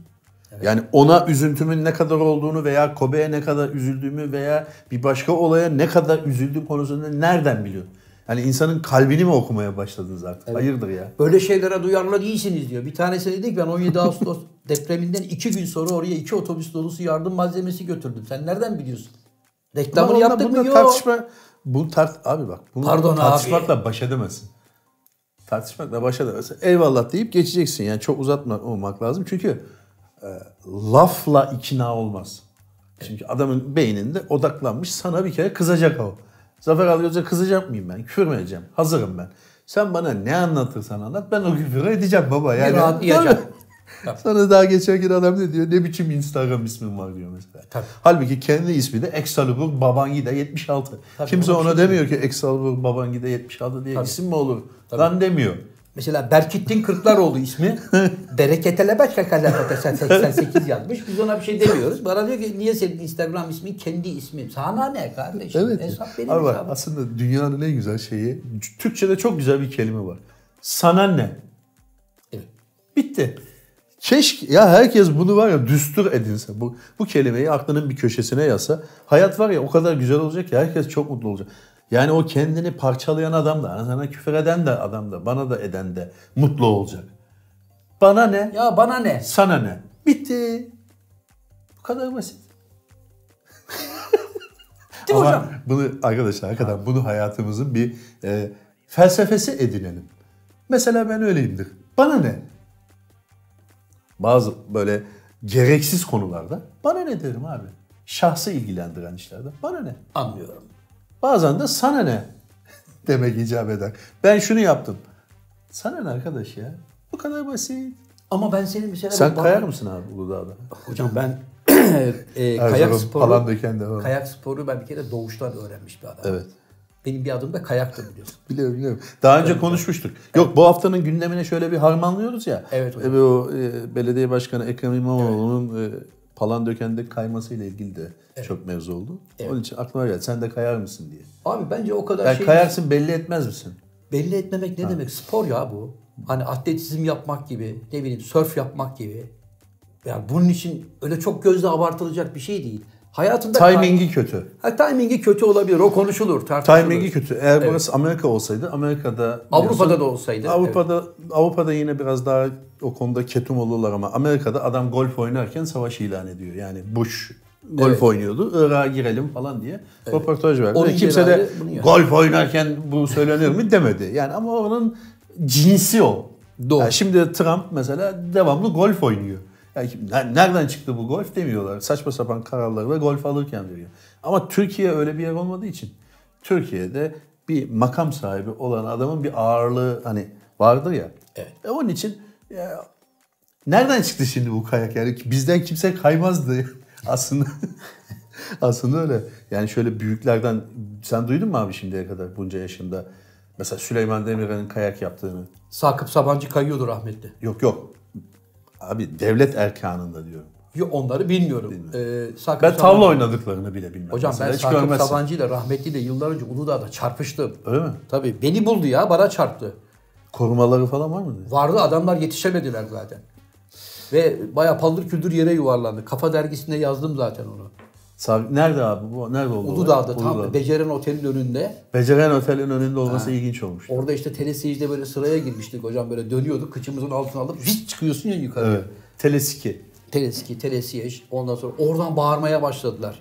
Yani ona üzüntümün ne kadar olduğunu veya Kobe'ye ne kadar üzüldüğümü veya bir başka olaya ne kadar üzüldüğüm konusunda nereden biliyorsun? Hani insanın kalbini mi okumaya başladınız artık? Hayırdır ya? Böyle şeylere duyarlı değilsiniz diyor. Bir tanesi dedi ki ben 17 Ağustos depreminden iki gün sonra oraya iki otobüs dolusu yardım malzemesi götürdüm. Sen nereden biliyorsun? Reklamını Ama yaptık mı? Yok. tartışma bu tart abi bak bunu Pardon abi. tartışmakla baş edemezsin. Tartışmakla baş edemezsin. Eyvallah deyip geçeceksin. Yani çok uzatmamak lazım. Çünkü e, lafla ikna olmaz. Çünkü adamın beyninde odaklanmış sana bir kere kızacak o. Zafer Algöz'e kızacak mıyım ben? Küfür mü edeceğim? Hazırım ben. Sen bana ne anlatırsan anlat ben o küfürü edeceğim baba. Yani, rahatlayacağım. Tabii. Sana daha geçen gün adam ne diyor? Ne biçim Instagram ismin var diyor mesela. Tabii. Halbuki kendi ismi de Excalibur Babangida 76. Kimse ona şey demiyor ki Excalibur Babangida 76 diye isim mi olur? Lan demiyor. Mesela Berkittin Kırklaroğlu ismi. Bereketele başka kalafete 88 yazmış. Biz ona bir şey demiyoruz. Bana diyor ki niye senin Instagram ismin kendi ismin? Sana ne kardeşim? Evet. Hesap benim Abi bak, aslında dünyanın en güzel şeyi Türkçe'de çok güzel bir kelime var. Sana ne? Evet. Bitti. Keşke ya herkes bunu var ya düstur edinse. Bu bu kelimeyi aklının bir köşesine yazsa hayat var ya o kadar güzel olacak ki herkes çok mutlu olacak. Yani o kendini parçalayan adam da, sana küfür eden de adam da, bana da eden de mutlu olacak. Bana ne? Ya bana ne? Sana ne? Bitti. Bu kadar basit. Değil mi Ama hocam? bunu arkadaşlar hakikaten bunu hayatımızın bir e, felsefesi edinelim. Mesela ben öyleyimdir. Bana ne? Bazı böyle gereksiz konularda bana ne derim abi? Şahsı ilgilendiren işlerde bana ne? Anlıyorum. Bazen de sana ne demek icap eder. Ben şunu yaptım. Sana ne arkadaş ya? Bu kadar basit. Ama ben senin mesela... Sen bana- kayar mısın abi Uludağ'da? Hocam ben e, kayak Erzurum, sporu Palandöken'de var. kayak sporu ben bir kere doğuştan öğrenmiş bir adam. Evet. Benim bir adım da kayaktır biliyorsun. Biliyorum biliyorum. Daha önce konuşmuştuk. Yok bu haftanın gündemine şöyle bir harmanlıyoruz ya. Evet hocam. E, o e, belediye başkanı Ekrem İmamoğlu'nun e, Palandöken'de kaymasıyla ilgili de çok mevzu oldu. Onun için aklıma geldi. Sen de kayar mısın diye. Abi bence o kadar Yani şey kayarsın belli etmez misin? belli etmemek ne demek? Spor ya bu. Hani atletizm yapmak gibi, ne bileyim sörf yapmak gibi. Yani bunun için öyle çok gözle abartılacak bir şey değil. Hayatında Timingi kötü. Ha, timingi kötü olabilir. O konuşulur, tartışılır. Timingi kötü. Eğer burası Amerika olsaydı Amerika'da Avrupa'da da olsaydı. Avrupa'da Avrupa'da yine biraz daha o konuda ketum olurlar ama Amerika'da adam golf oynarken savaş ilan ediyor. Yani Bush golf Evet. oynuyordu. Irak'a girelim falan diye röportaj verdi. Onun kimse de golf oynarken bu söylenir mi demedi. Yani ama onun cinsi o. Doğru. Yani şimdi Trump mesela devamlı golf oynuyor. Nereden çıktı bu golf demiyorlar. Saçma sapan kararları ve golf alırken veriyor. Ama Türkiye öyle bir yer olmadığı için Türkiye'de bir makam sahibi olan adamın bir ağırlığı hani vardır ya. Evet. E onun için ya, nereden çıktı şimdi bu kayak yani bizden kimse kaymazdı aslında. aslında öyle. Yani şöyle büyüklerden sen duydun mu abi şimdiye kadar bunca yaşında? Mesela Süleyman Demirel'in kayak yaptığını. Sakıp Sabancı kayıyordu rahmetli. Yok yok. Abi devlet erkanında diyorum. Yo, onları bilmiyorum. Ee, Sakıp Ben tavla Sabancı- oynadıklarını bile bilmem. Hocam Mesela ben Sakıp görmezsin. Sabancı ile rahmetli de yıllar önce Uludağ'da çarpıştım. Öyle mi? Tabii beni buldu ya bana çarptı. Korumaları falan var mı? Vardı adamlar yetişemediler zaten. Ve bayağı paldır küldür yere yuvarlandı. Kafa dergisinde yazdım zaten onu. Sabi- Nerede abi bu? Nerede oldu? Uludağ'da tam Uludağ'da. Beceren Otel'in önünde. Beceren Otel'in önünde olması ilginç olmuş. Orada işte teleseyirde böyle sıraya girmiştik hocam böyle dönüyorduk. Kıçımızın altına alıp vit çıkıyorsun ya yukarı. Evet. Telesiki. Teleski, telesiyej. Ondan sonra oradan bağırmaya başladılar.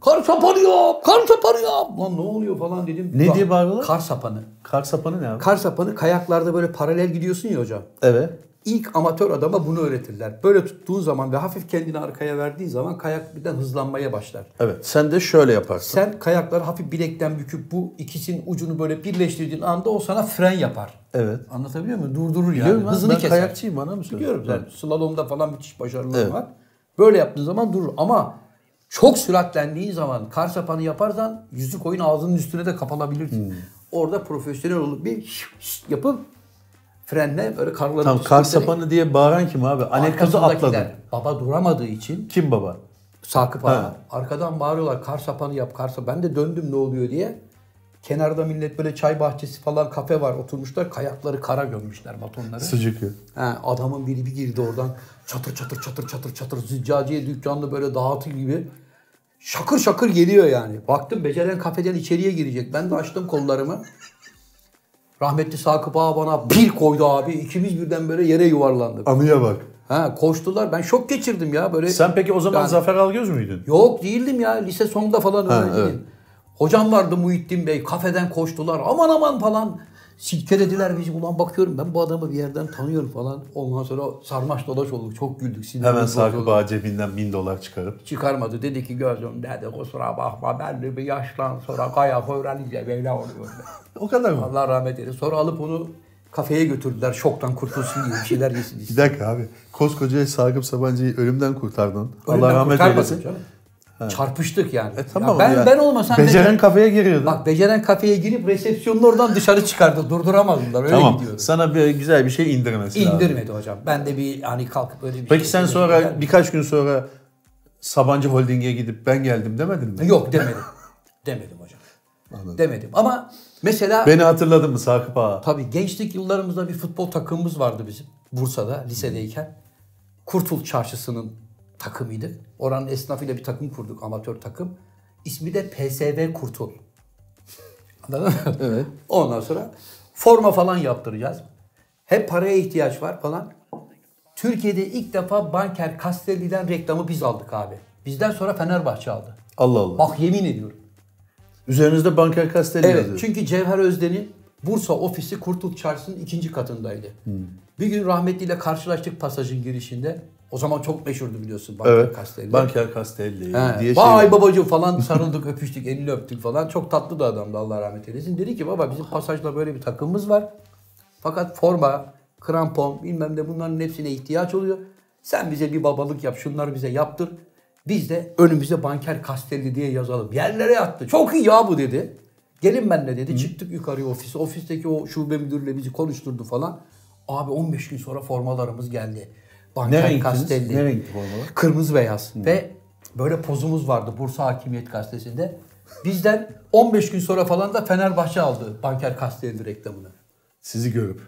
Kar sapanı yap, kar sapanı yap. Lan ne oluyor falan dedim. Ne Bak, diye bağırıyorlar? Kar sapanı. Kar sapanı ne abi? Kar sapanı kayaklarda böyle paralel gidiyorsun ya hocam. Evet. İlk amatör adama bunu öğretirler. Böyle tuttuğun zaman ve hafif kendini arkaya verdiğin zaman kayak birden hızlanmaya başlar. Evet. Sen de şöyle yaparsın. Sen kayakları hafif bilekten büküp bu ikisinin ucunu böyle birleştirdiğin anda o sana fren yapar. Evet. Anlatabiliyor muyum? Durdurur yani. Biliyorum Hızını ben keser. kayakçıyım bana mı söylüyorsun? Biliyorum sen slalomda falan müthiş başarılar Evet. var. Böyle yaptığın zaman durur ama çok süratlendiğin zaman kar sapanı yaparsan yüzü koyun ağzının üstüne de kapalabilirsin. Hmm. Orada profesyonel olup bir yapıp frenle böyle karların Tam kar sapanı diye bağıran kim abi? Anekdotu atladım. Baba duramadığı için Kim baba? Sakıp ağa. Arkadan bağırıyorlar kar sapanı yap kar sapanı. Ben de döndüm ne oluyor diye. Kenarda millet böyle çay bahçesi falan kafe var oturmuşlar. Kayakları kara gömmüşler batonları. Sucuk. Ha, adamın biri bir girdi oradan. Çatır çatır çatır çatır çatır züccaciye dükkanında böyle dağıtı gibi. Şakır şakır geliyor yani. Baktım beceren kafeden içeriye girecek. Ben de açtım kollarımı. Rahmetli Sakıp Ağa bana bir koydu abi. İkimiz birden böyle yere yuvarlandık. Anıya bak. Ha koştular. Ben şok geçirdim ya böyle. Sen peki o zaman Yani- Zafer Algöz müydün? Yok değildim ya. Lise sonunda falan öğrenciydim. evet. Hocam vardı Muhittin Bey. Kafeden koştular. Aman aman falan. Silkelediler bizi. Ulan bakıyorum ben bu adamı bir yerden tanıyorum falan. Ondan sonra sarmaş dolaş olduk. Çok güldük. sinirimiz Hemen. Sakıp Ağa cebinden bin dolar çıkarıp. Çıkarmadı. Dedi ki gözüm dedi kusura bakma ben de bir yaştan sonra kayak öğrenince böyle oluyor. O kadar mı? Allah rahmet eylesin. Sonra alıp onu kafeye götürdüler. Şoktan kurtulsun diye bir şeyler yesin Bir dakika abi. Koskoca Sakıp Sabancı'yı ölümden kurtardın. Allah Ölümden rahmet kurtarmadım eylesin. canım. Çarpıştık yani. E tamam Ya ben ya. ben olmasam Beceren Beceren- kafeye giriyordu. Bak beceren kafeye girip resepsiyonun oradan dışarı çıkardı. Durduramadılar. Öyle tamam. gidiyordu. Sana bir güzel bir şey indirmesi lazım. İndirmedi hocam. Ben de bir hani kalkıp öyle bir Peki şey sen sonra birkaç gün sonra Sabancı Holding'e gidip ben geldim demedin mi? Yok demedim. demedim hocam. Demedim. Ama mesela Beni hatırladın mı Sakıp Ağa? tabii gençlik yıllarımızda bir futbol takımımız vardı bizim. Bursa'da lisedeyken. Kurtul Çarşısı'nın takımıydı. Oranın esnafıyla bir takım kurduk. Amatör takım. İsmi de PSV Kurtul. Anladın mı? Evet. Ondan sonra forma falan yaptıracağız. Hep paraya ihtiyaç var falan. Türkiye'de ilk defa Banker Castelli'den reklamı biz aldık abi. Bizden sonra Fenerbahçe aldı. Allah Allah. Bak yemin ediyorum. Üzerinizde Banker Castelli Evet yazıyor. çünkü Cevher Özden'in Bursa ofisi Kurtul Çarşısı'nın ikinci katındaydı. Bir gün rahmetliyle karşılaştık pasajın girişinde. O zaman çok meşhurdu biliyorsun Banker Evet. Castelli. Banker Castelli He, diye şey. Vay babacığım falan sarıldık öpüştük elini öptük falan. Çok tatlı da adamdı Allah rahmet eylesin. Dedi ki baba bizim pasajda böyle bir takımımız var. Fakat forma, krampon bilmem ne bunların hepsine ihtiyaç oluyor. Sen bize bir babalık yap şunları bize yaptır. Biz de önümüze Banker Castelli diye yazalım. Yerlere yattı. Çok iyi ya bu dedi. Gelin benimle dedi. Çıktık yukarıya ofise. Ofisteki o şube müdürüyle bizi konuşturdu falan. Abi 15 gün sonra formalarımız geldi. Banker Ne? Castelli. Ne renkli formalar? Kırmızı beyaz. Ve böyle pozumuz vardı Bursa Hakimiyet Gazetesi'nde. Bizden 15 gün sonra falan da Fenerbahçe aldı Banker Castelli reklamını. Sizi görüp.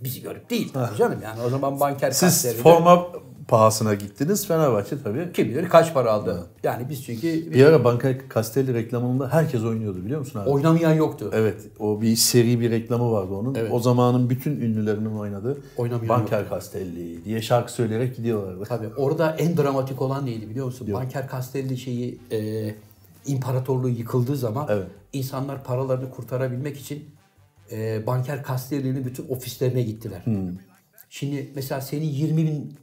Bizi görüp değil tabii canım yani o zaman Banker Siz Castelli'de forma pahasına gittiniz. Fenerbahçe tabii. kim bilir kaç para aldı. Yani biz çünkü Bir ara Banker Castelli reklamında herkes oynuyordu biliyor musun abi? oynamayan yoktu. Evet. O bir seri bir reklamı vardı onun. O zamanın bütün ünlülerinin oynadığı Oynamayan Banker Castelli diye şarkı söyleyerek gidiyorlardı. Tabii orada en dramatik olan neydi biliyor musun? Banker Castelli şeyi e, imparatorluğu yıkıldığı zaman Evet. insanlar paralarını kurtarabilmek için e, Banker Castelli'nin bütün ofislerine gittiler. Hmm. Şimdi mesela senin 20 bin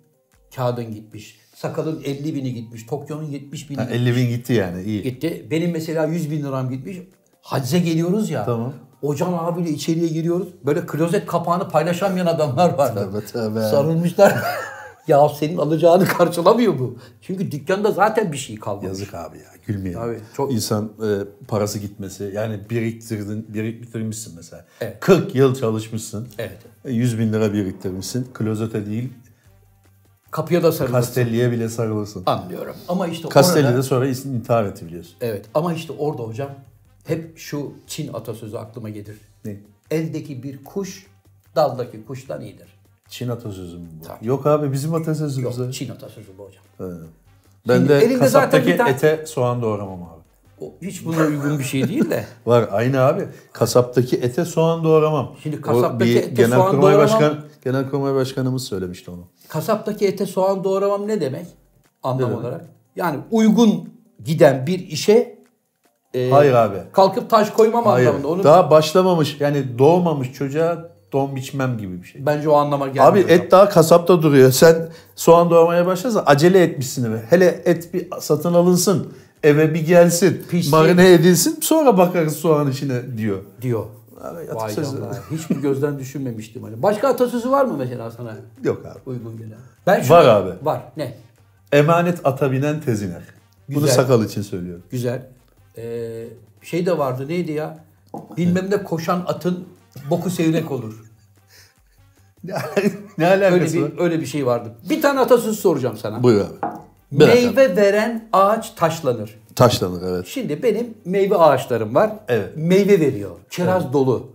kağıdın gitmiş. Sakalın 50 bini gitmiş. Tokyo'nun 70 bini Ha, gitmiş. 50 bin gitti yani iyi. gitti. Benim mesela 100 bin liram gitmiş. Hacze geliyoruz ya. Tamam. Ocan abiyle içeriye giriyoruz. Böyle klozet kapağını paylaşamayan adamlar var. Tövbe tövbe. Sarılmışlar. ya senin alacağını karşılamıyor bu. Çünkü dükkanda zaten bir şey kalmamış. Yazık abi ya gülmeyelim. Tabii, çok- İnsan e, parası gitmesi yani biriktirdin, biriktirmişsin mesela. Evet. 40 yıl çalışmışsın. Evet. E, 100 bin lira biriktirmişsin. Klozete değil Kapıya da sarılırsın. Castelli'ye bile sarılırsın. Anlıyorum. Ama işte Castelli orada... de sonra intihar etti biliyorsun. Evet. Ama işte orada hocam hep şu Çin atasözü aklıma gelir. Ne? Eldeki bir kuş daldaki kuştan iyidir. Çin atasözü mü bu? Tabii. Yok abi bizim atasözümüz. Yok. Çin atasözü bu hocam. Ben Şimdi de kasaptaki tane- ete soğan doğramam abi. O hiç buna uygun bir şey değil de. Var aynı abi. Kasaptaki ete soğan doğramam. Şimdi O kasaptaki bir ete Genelkurmay soğan doğramam- Başkan, Genelkurmay Başkanımız söylemişti onu. Kasaptaki ete soğan doğramam ne demek? Anlam olarak. Yani uygun giden bir işe e, Hayır abi. kalkıp taş koymam Hayır. anlamında. Onu Daha başlamamış yani doğmamış çocuğa don biçmem gibi bir şey. bence o anlama gelmiyor. Abi et daha kasapta duruyor. Sen soğan doğramaya başlarsan acele etmişsin eve. Hele et bir satın alınsın. Eve bir gelsin. Pişsin. Marine edilsin. Sonra bakarız soğan içine diyor. diyor. Abi, Vay atasözü. canına. Hiçbir gözden düşünmemiştim. Hani. Başka atasözü var mı mesela sana Yok abi. uygun gelen? Ben Var abi. Var. Ne? Emanet ata binen teziner. Bunu Güzel. sakal için söylüyorum. Güzel. Ee, şey de vardı neydi ya? Bilmem ne koşan atın boku seyrek olur. ne Öyle alakası var? bir öyle bir şey vardı. Bir tane atasözü soracağım sana. Buyur abi. Bir. Meyve veren ağaç taşlanır. Taşlanır evet. Şimdi benim meyve ağaçlarım var. Evet. Meyve veriyor. Kiraz dolu.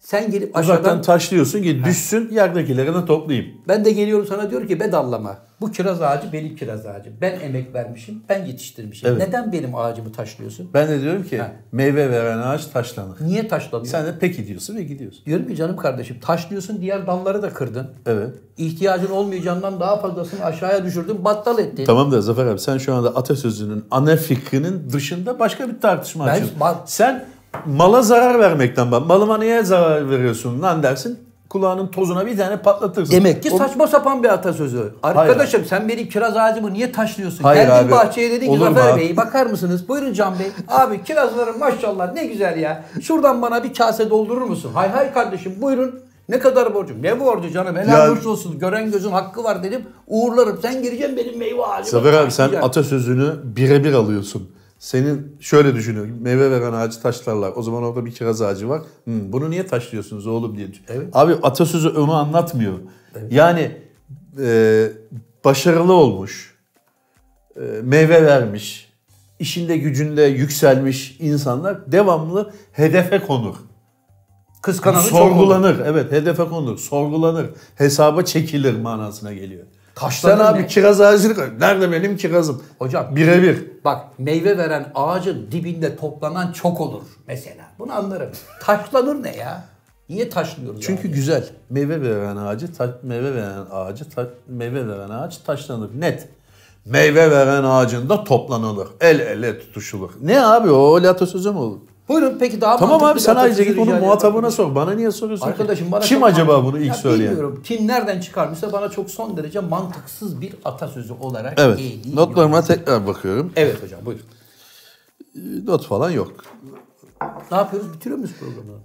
Sen gelip aşağıdan Uzaktan taşlıyorsun ki düşsün yerdekilerini toplayayım. ben de geliyorum sana diyor ki bedallama. Bu kiraz ağacı benim kiraz ağacım. Ben emek vermişim, ben yetiştirmişim. Evet. Neden benim ağacımı taşlıyorsun? Ben de diyorum ki Ha. meyve veren ağaç taşlanır. Niye taşlanıyor? Sen de peki diyorsun ve gidiyorsun. Diyorum ki canım kardeşim taşlıyorsun diğer dalları da kırdın. Evet. İhtiyacın olmayacağından daha fazlasını aşağıya düşürdün, battal ettin. Tamam da Zafer abi sen şu anda atasözünün ana fikrinin dışında başka bir tartışma Ben- açıyorsun. Sen mala zarar vermekten bak. Malıma niye zarar veriyorsun lan dersin. Kulağının tozuna bir tane patlatırsın. Demek ki O- saçma sapan bir atasözü. Arkadaşım sen benim kiraz ağacımı niye taşlıyorsun? Hayır Geldin abi. bahçeye dedin ki Zafer? Bey bakar mısınız? Buyurun Can Bey. Abi kirazlarım maşallah ne güzel ya. Şuradan bana bir kase doldurur musun? Hay hay kardeşim buyurun. Ne kadar borcum? Ne borcu canım? Helal hoş olsun. Gören gözün hakkı var dedim. Uğurlarım. Sen gireceksin benim meyve ağacıma. Zafer abi sen atasözünü birebir alıyorsun. Senin şöyle düşünüyor. Meyve veren ağacı taşlarlar. O zaman orada bir kiraz ağacı var. Hmm, bunu niye taşlıyorsunuz oğlum diye. Evet. Abi atasözü onu anlatmıyor. Yani e, başarılı olmuş. e, meyve vermiş. işinde gücünde yükselmiş insanlar devamlı hedefe konur. Kıskananı çok olur. Sorgulanır. Evet hedefe konur. Sorgulanır. Hesaba çekilir manasına geliyor. Taşlanır Sen abi ne? kiraz ağacını nerede benim kirazım? Hocam Birebir. Bak meyve veren ağacın dibinde toplanan çok olur mesela. Bunu anlarım. Taşlanır ne ya? Niye taşlıyoruz? Çünkü abi? güzel. Meyve veren ağacı, ta- meyve veren ağacı, ta- meyve veren ağaç taşlanır. Net. Meyve veren ağacında toplanılır. El ele tutuşulur. Ne abi o öyle atasözü mü olur? Buyurun peki daha Tamam abi sen ayrıca git bunu rica muhatabına sor. Bana niye soruyorsun? Arkadaşım bana Kim acaba mantıklı- bunu ilk Ya söyleyen? Bilmiyorum. Kim nereden çıkarmışsa bana çok son derece mantıksız bir atasözü olarak Evet. geliyor. Notlarıma tekrar bakıyorum. Evet hocam buyurun. Not falan yok. Ne yapıyoruz? Bitiriyor muyuz programı?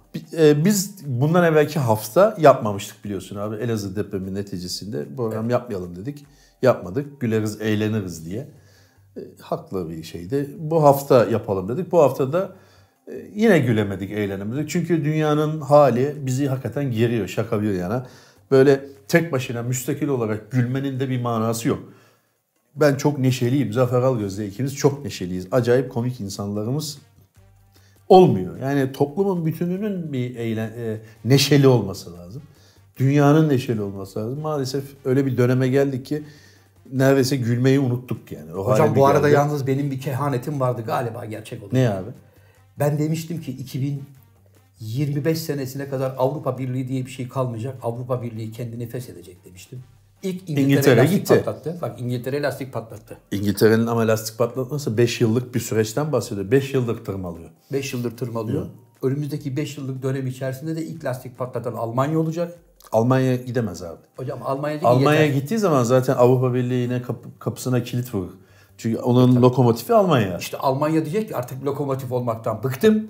E, Biz bundan evvelki hafta yapmamıştık biliyorsun abi. Elazığ depremi neticesinde program yapmayalım dedik. Yapmadık. Güleriz, eğleniriz diye. E, haklı bir şeydi. Bu hafta yapalım dedik. Bu hafta da yine gülemedik, eğlenemedik. Çünkü dünyanın hali bizi hakikaten geriyor şaka bir yana. Böyle tek başına müstakil olarak gülmenin de bir manası yok. Ben çok neşeliyim. Zafer Algöz'le ikimiz çok neşeliyiz. Acayip komik insanlarımız olmuyor. Yani toplumun bütününün bir eğlen, e, neşeli olması lazım. Dünyanın neşeli olması lazım. Maalesef öyle bir döneme geldik ki neredeyse gülmeyi unuttuk yani. O Hocam bu arada geldi. yalnız benim bir kehanetim vardı galiba gerçek oldu. Ne abi? Ben demiştim ki 2025 senesine kadar Avrupa Birliği diye bir şey kalmayacak. Avrupa Birliği kendini feshedecek demiştim. İlk İngiltere, İngiltere lastik gitti. patlattı. Bak İngiltere lastik patlattı. İngiltere'nin ama lastik patlatması 5 yıllık bir süreçten bahsediyor. 5 yıllık tırmalıyor. 5 yıldır tırmalıyor. Önümüzdeki 5 yıllık dönem içerisinde de ilk lastik patlatan Almanya olacak. Almanya gidemez abi. Hocam Almanya değil Almanya gittiği zaman zaten Avrupa Birliği'ne kapı- kapısına kilit vurur. Çünkü onun lokomotifi Almanya. İşte Almanya diyecek ki artık lokomotif olmaktan bıktım.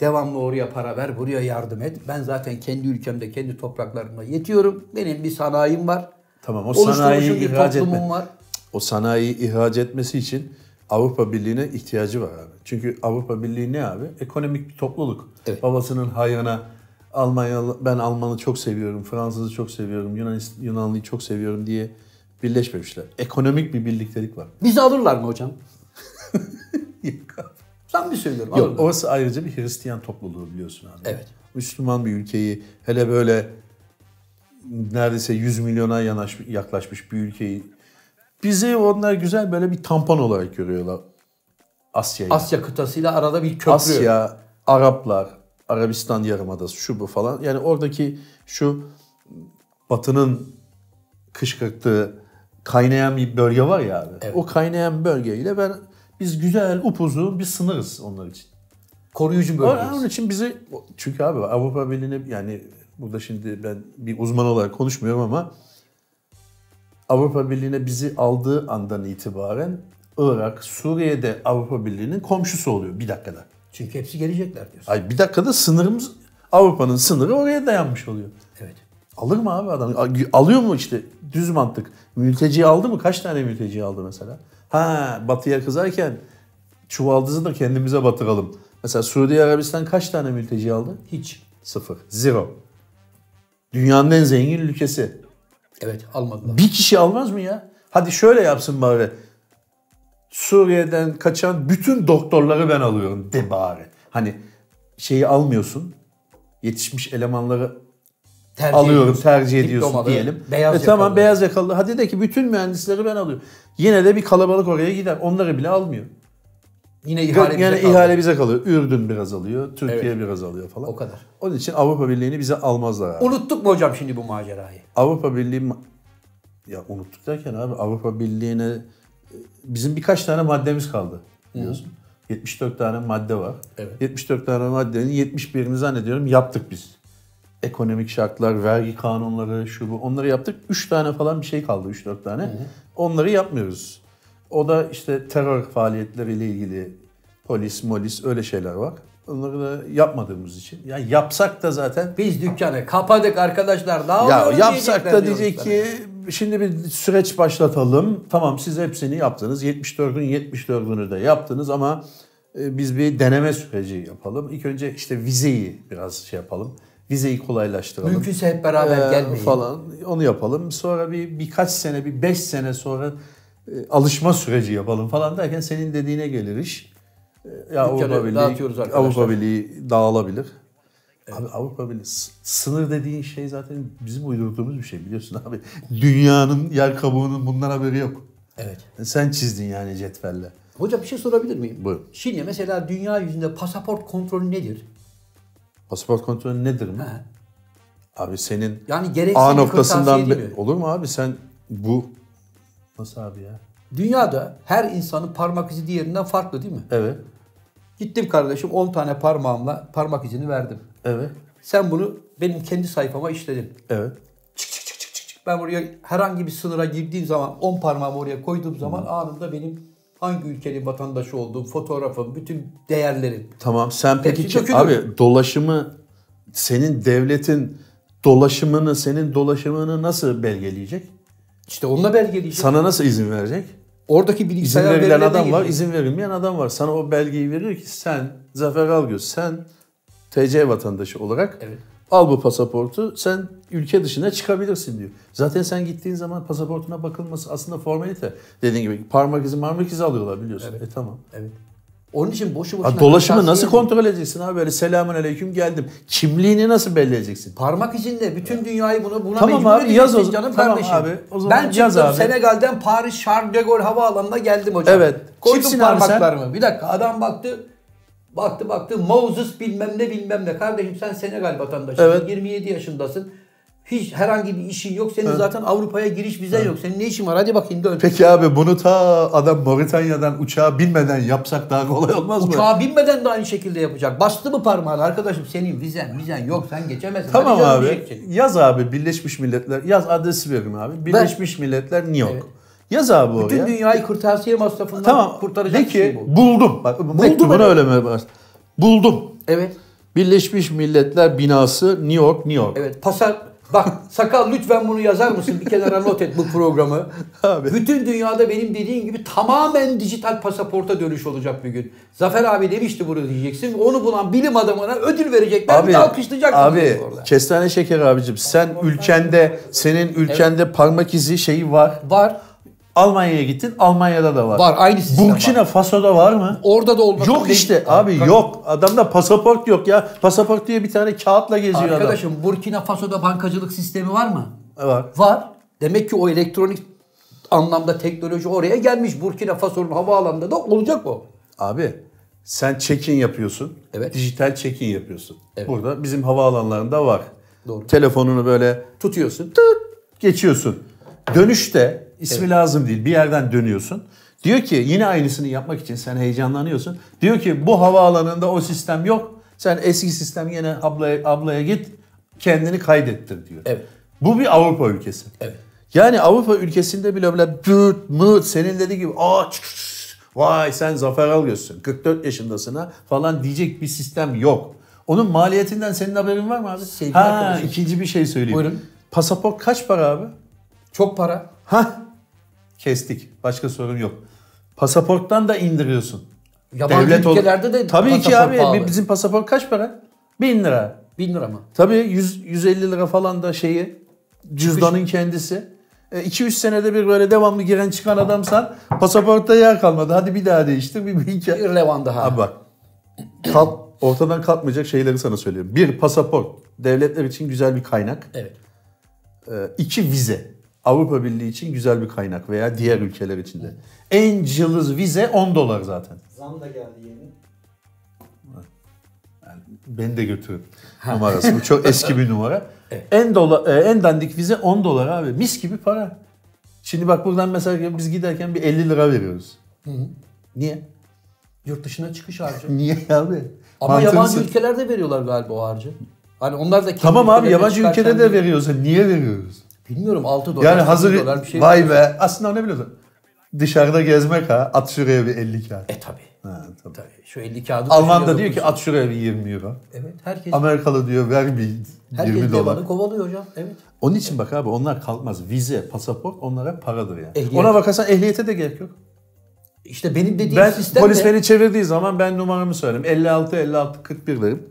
Devamlı oraya para ver, buraya yardım et. Ben zaten kendi ülkemde, kendi topraklarımda yetiyorum. Benim bir sanayim var. Tamam o sanayiyi ihraç etme. var. O sanayiyi ihraç etmesi için Avrupa Birliği'ne ihtiyacı var abi. Çünkü Avrupa Birliği ne abi? Ekonomik bir topluluk. Evet. Babasının hayrına Almanya ben Alman'ı çok seviyorum, Fransız'ı çok seviyorum, Yunan Yunanlı'yı çok seviyorum diye birleşmemişler. Ekonomik bir birliktelik var. Bizi alırlar mı hocam? Sen mi söylüyorum? Yok, alırlar. orası ayrıca bir Hristiyan topluluğu biliyorsun abi. Evet. Müslüman bir ülkeyi hele böyle neredeyse 100 milyona yanaş, yaklaşmış bir ülkeyi bizi onlar güzel böyle bir tampon olarak görüyorlar Asya'yı. Asya kıtasıyla arada bir köprü. Asya, Araplar, Arabistan Yarımadası şu bu falan. Yani oradaki şu batının kışkırttığı kaynayan bir bölge var ya abi. O kaynayan bölgeyle ben biz güzel upuzun bir sınırız onlar için. Koruyucu bölgeyiz. Onun için bizi çünkü abi Avrupa Birliği'ne yani burada şimdi ben bir uzman olarak konuşmuyorum ama Avrupa Birliği'ne bizi aldığı andan itibaren Irak, Suriye'de Avrupa Birliği'nin komşusu oluyor bir dakikada. Çünkü hepsi gelecekler diyorsun. Ay bir dakikada sınırımız Avrupa'nın sınırı oraya dayanmış oluyor. Evet. Alır mı abi adam? Alıyor mu işte düz mantık? Mülteci aldı mı? Kaç tane mülteci aldı mesela? Ha batıya kızarken çuvaldızı da kendimize batıralım. Mesela Suudi Arabistan kaç tane mülteci aldı? Hiç. Sıfır. Zero. Dünyanın en zengin ülkesi. Evet almadılar. Bir kişi almaz mı ya? Hadi şöyle yapsın bari. Suriye'den kaçan bütün doktorları ben alıyorum de bari. Hani şeyi almıyorsun. Yetişmiş elemanları Tercih alıyorum, ediyorsun. tercih ediyorsun Diplomalı, diyelim. beyaz e tamam beyaz yakalı. Hadi de ki bütün mühendisleri ben alıyorum. Yine de bir kalabalık oraya gider. Onları bile almıyor. Yine ihale bize kaldı. ihale bize kalıyor. Ürdün biraz alıyor, Türkiye Evet. biraz alıyor falan. O kadar. Onun için Avrupa Birliği'ni bize almazlar abi. Unuttuk mu hocam şimdi bu macerayı? Avrupa Birliği ma- ya unuttuk derken abi Avrupa Birliği'ne e, bizim birkaç tane maddemiz kaldı biliyorsun. 74 tane madde var. Evet. 74 tane maddenin 71'ini zannediyorum yaptık biz. Ekonomik şartlar, vergi kanunları, şu bu onları yaptık. 3 tane falan bir şey kaldı 3-4 tane. Onları yapmıyoruz. O da işte terör faaliyetleriyle ilgili polis, molis öyle şeyler var. Onları da yapmadığımız için. Ya yapsak da zaten Biz dükkanı kapadık arkadaşlar. Ne ya yapsak da diyecek ki şimdi bir süreç başlatalım. Tamam siz hepsini yaptınız. 74'ün 74'ünü de yaptınız ama e, biz bir deneme süreci yapalım. İlk önce işte vizeyi biraz şey yapalım. Vizeyi kolaylaştıralım. Mümkünse hep beraber Ee, gelmeyin. falan onu yapalım. Sonra bir birkaç sene bir 5 sene sonra e, alışma süreci yapalım falan derken senin dediğine gelir iş. E, Ya Avrupa Birliği. Avrupa Birliği dağılabilir. Abi Avrupa Birliği sınır dediğin şey zaten bizim uydurduğumuz bir şey biliyorsun abi. Dünyanın yer kabuğunun bundan haberi yok. Evet. Sen çizdin yani cetvelle. Hocam bir şey sorabilir miyim? Buyur. Şimdi mesela dünya yüzünde pasaport kontrolü nedir? Pasaport kontrolü nedir mi? He. Abi senin Yani A noktasından be- olur mu abi sen bu nasıl abi ya? Dünyada her insanın parmak izi diğerinden farklı değil mi? Evet. Gittim kardeşim 10 tane parmağımla parmak izini verdim. Evet. Sen bunu benim kendi sayfama işledin. Evet. Çık çık çık çık çık çık. Ben buraya herhangi bir sınıra girdiğim zaman 10 parmağımı oraya koyduğum zaman anında benim hangi ülkenin vatandaşı olduğum, fotoğrafım, bütün değerlerim. Tamam sen peki ki, abi dolaşımı senin devletin dolaşımını senin dolaşımını nasıl belgeleyecek? İşte onunla belgeleyeceğim. Sana nasıl izin verecek? Oradaki İzin bilgisayar verilen verilerine adam var, izin verilmeyen adam var. Sana o belgeyi veriyor ki sen Zafer Algöz, sen TC vatandaşı olarak Evet. al bu pasaportu, sen ülke dışına çıkabilirsin diyor. Zaten sen gittiğin zaman pasaportuna bakılması aslında formalite. Dediğin gibi parmak izi marmak izi alıyorlar biliyorsun. E tamam. Evet. Onun için boşu boşuna Ha, dolaşımı nasıl kontrol edeceksin abi? Böyle selamun aleyküm geldim. Kimliğini nasıl belli edeceksin? Parmak izinde bütün dünyayı buna buna Tamam abi, yaz o canım Tamam kardeşim. abi, o zaman ben çıktım yaz abi. Senegal'den Paris Charles de Gaulle havaalanına geldim hocam. Evet. Koydum Kimsin abi sen? parmaklarımı. Bir dakika adam baktı. Baktı baktı Moses bilmem ne bilmem ne. Kardeşim sen Senegal vatandaşısın. Evet. 27 yaşındasın. Hiç herhangi bir işin yok. Senin zaten Avrupa'ya giriş vizen yok. Senin ne işin var? Hadi bakayım dön. Peki abi bunu ta adam Moritanya'dan uçağa binmeden yapsak daha kolay olmaz mı? Uçağa binmeden de aynı şekilde yapacak. Bastı mı parmağını arkadaşım senin vizen vizen yok sen geçemezsin. Tamam Hadi abi. Yaz abi Birleşmiş Milletler. Yaz adresi verim abi. Birleşmiş Milletler New York. Yaz abi oraya. Bütün dünyayı kırtasiye masrafından tamam. kurtaracak bir şey bu. buldum. Bak mektubunu evet. öyle mi? Buldum. Evet. Birleşmiş Milletler binası New York, New York. Evet. Pasar Bak sakal lütfen bunu yazar mısın? Bir kenara not et bu programı. Abi. Bütün dünyada benim dediğim gibi tamamen dijital pasaporta dönüş olacak bir gün. Zafer abi demişti bunu diyeceksin. Onu bulan bilim adamına ödül verecekler. de alkışlayacaklar Abi orada. kestane şeker abicim sen ülkende senin ülkende parmak izi şeyi var. Var. Almanya'ya gittin Almanya'da da var. Var. Aynı sistem Burkina. Faso'da var mı? Orada da olması Yok işte abi yok. Adamda pasaport yok ya. Pasaport diye bir tane kağıtla geziyor Arkadaşım Burkina Faso'da bankacılık sistemi var mı? adam. Var. Var. Demek ki o elektronik anlamda teknoloji oraya gelmiş. Burkina Faso'nun havaalanında da olacak o. Abi sen check-in yapıyorsun. Evet. Dijital check-in yapıyorsun. Evet. Burada bizim havaalanlarında var. Doğru. Telefonunu böyle Tutuyorsun. tık geçiyorsun. Dönüşte ismi lazım değil. Bir yerden dönüyorsun. Diyor ki yine aynısını yapmak için sen heyecanlanıyorsun. Diyor ki bu havaalanında o sistem yok. Sen eski sistem yine ablaya, ablaya git kendini kaydettir diyor. Evet. Bu bir Avrupa ülkesi. Evet. Yani Avrupa ülkesinde bile böyle düt mıt senin dediği gibi aa çık, çık, çık, vay sen Zafer Algöz'sün 44 yaşındasın ha falan diyecek bir sistem yok. Onun maliyetinden senin haberin var mı abi? Sevgili ha arkadaşım. ikinci bir şey söyleyeyim. Buyurun. Pasaport kaç para abi? Çok para. Ha kestik. Başka sorun yok. Pasaporttan da indiriyorsun. Yabancı ol- ülkelerde de Tabii ki abi pahalı. bizim pasaport kaç para? 1000 lira. Bin lira mı? Tabii 100, 150 lira falan da şeyi cüzdanın kendisi. 2-3 senede bir böyle devamlı giren çıkan adamsan pasaportta yer kalmadı. Hadi bir daha değiştir bir, bir hikaye. Bir levan daha. Abi bak kal- ortadan kalkmayacak şeyleri sana söylüyorum. Bir, pasaport. Devletler için güzel bir kaynak. Evet. Ee, iki, vize. Avrupa Birliği için güzel bir kaynak veya diğer ülkeler için de. En cılız vize 10 dolar zaten. Zam da geldi yeni. Beni de götürün numarası. Bu çok eski bir numara. En dola, e, en dandik vize 10 dolar abi. Mis gibi para. Şimdi bak buradan mesela biz giderken bir 50 lira veriyoruz. Niye? Yurt dışına çıkış harcı. Niye abi? Ama Mantığını yabancı ülkelerde veriyorlar galiba o harcı. Hani onlar da kendi Tamam abi yabancı ülkede de değil. veriyoruz. Niye veriyoruz? Bilmiyorum 6 dolar. Yani 8 hazır dolar bir şey. vay be. Aslında ne biliyorsun? Dışarıda gezmek ha. At şuraya bir 50 kağıt. E tabi. Ha, tabii. Tabii. Şu 50 kağıdı Alman da diyor ki at şuraya bir 20 euro. Evet herkes Amerikalı diyor ver bir herkes 20 dolar. devanı kovalıyor hocam. Evet. Onun için bak abi onlar kalkmaz. Vize, pasaport onlara paradır yani. Ehliyet. Ona bakarsan ehliyete de gerek yok. İşte benim dediğim Ben sistem polis de- beni çevirdiği zaman ben numaramı söyleyeyim. 56 56 41 derim.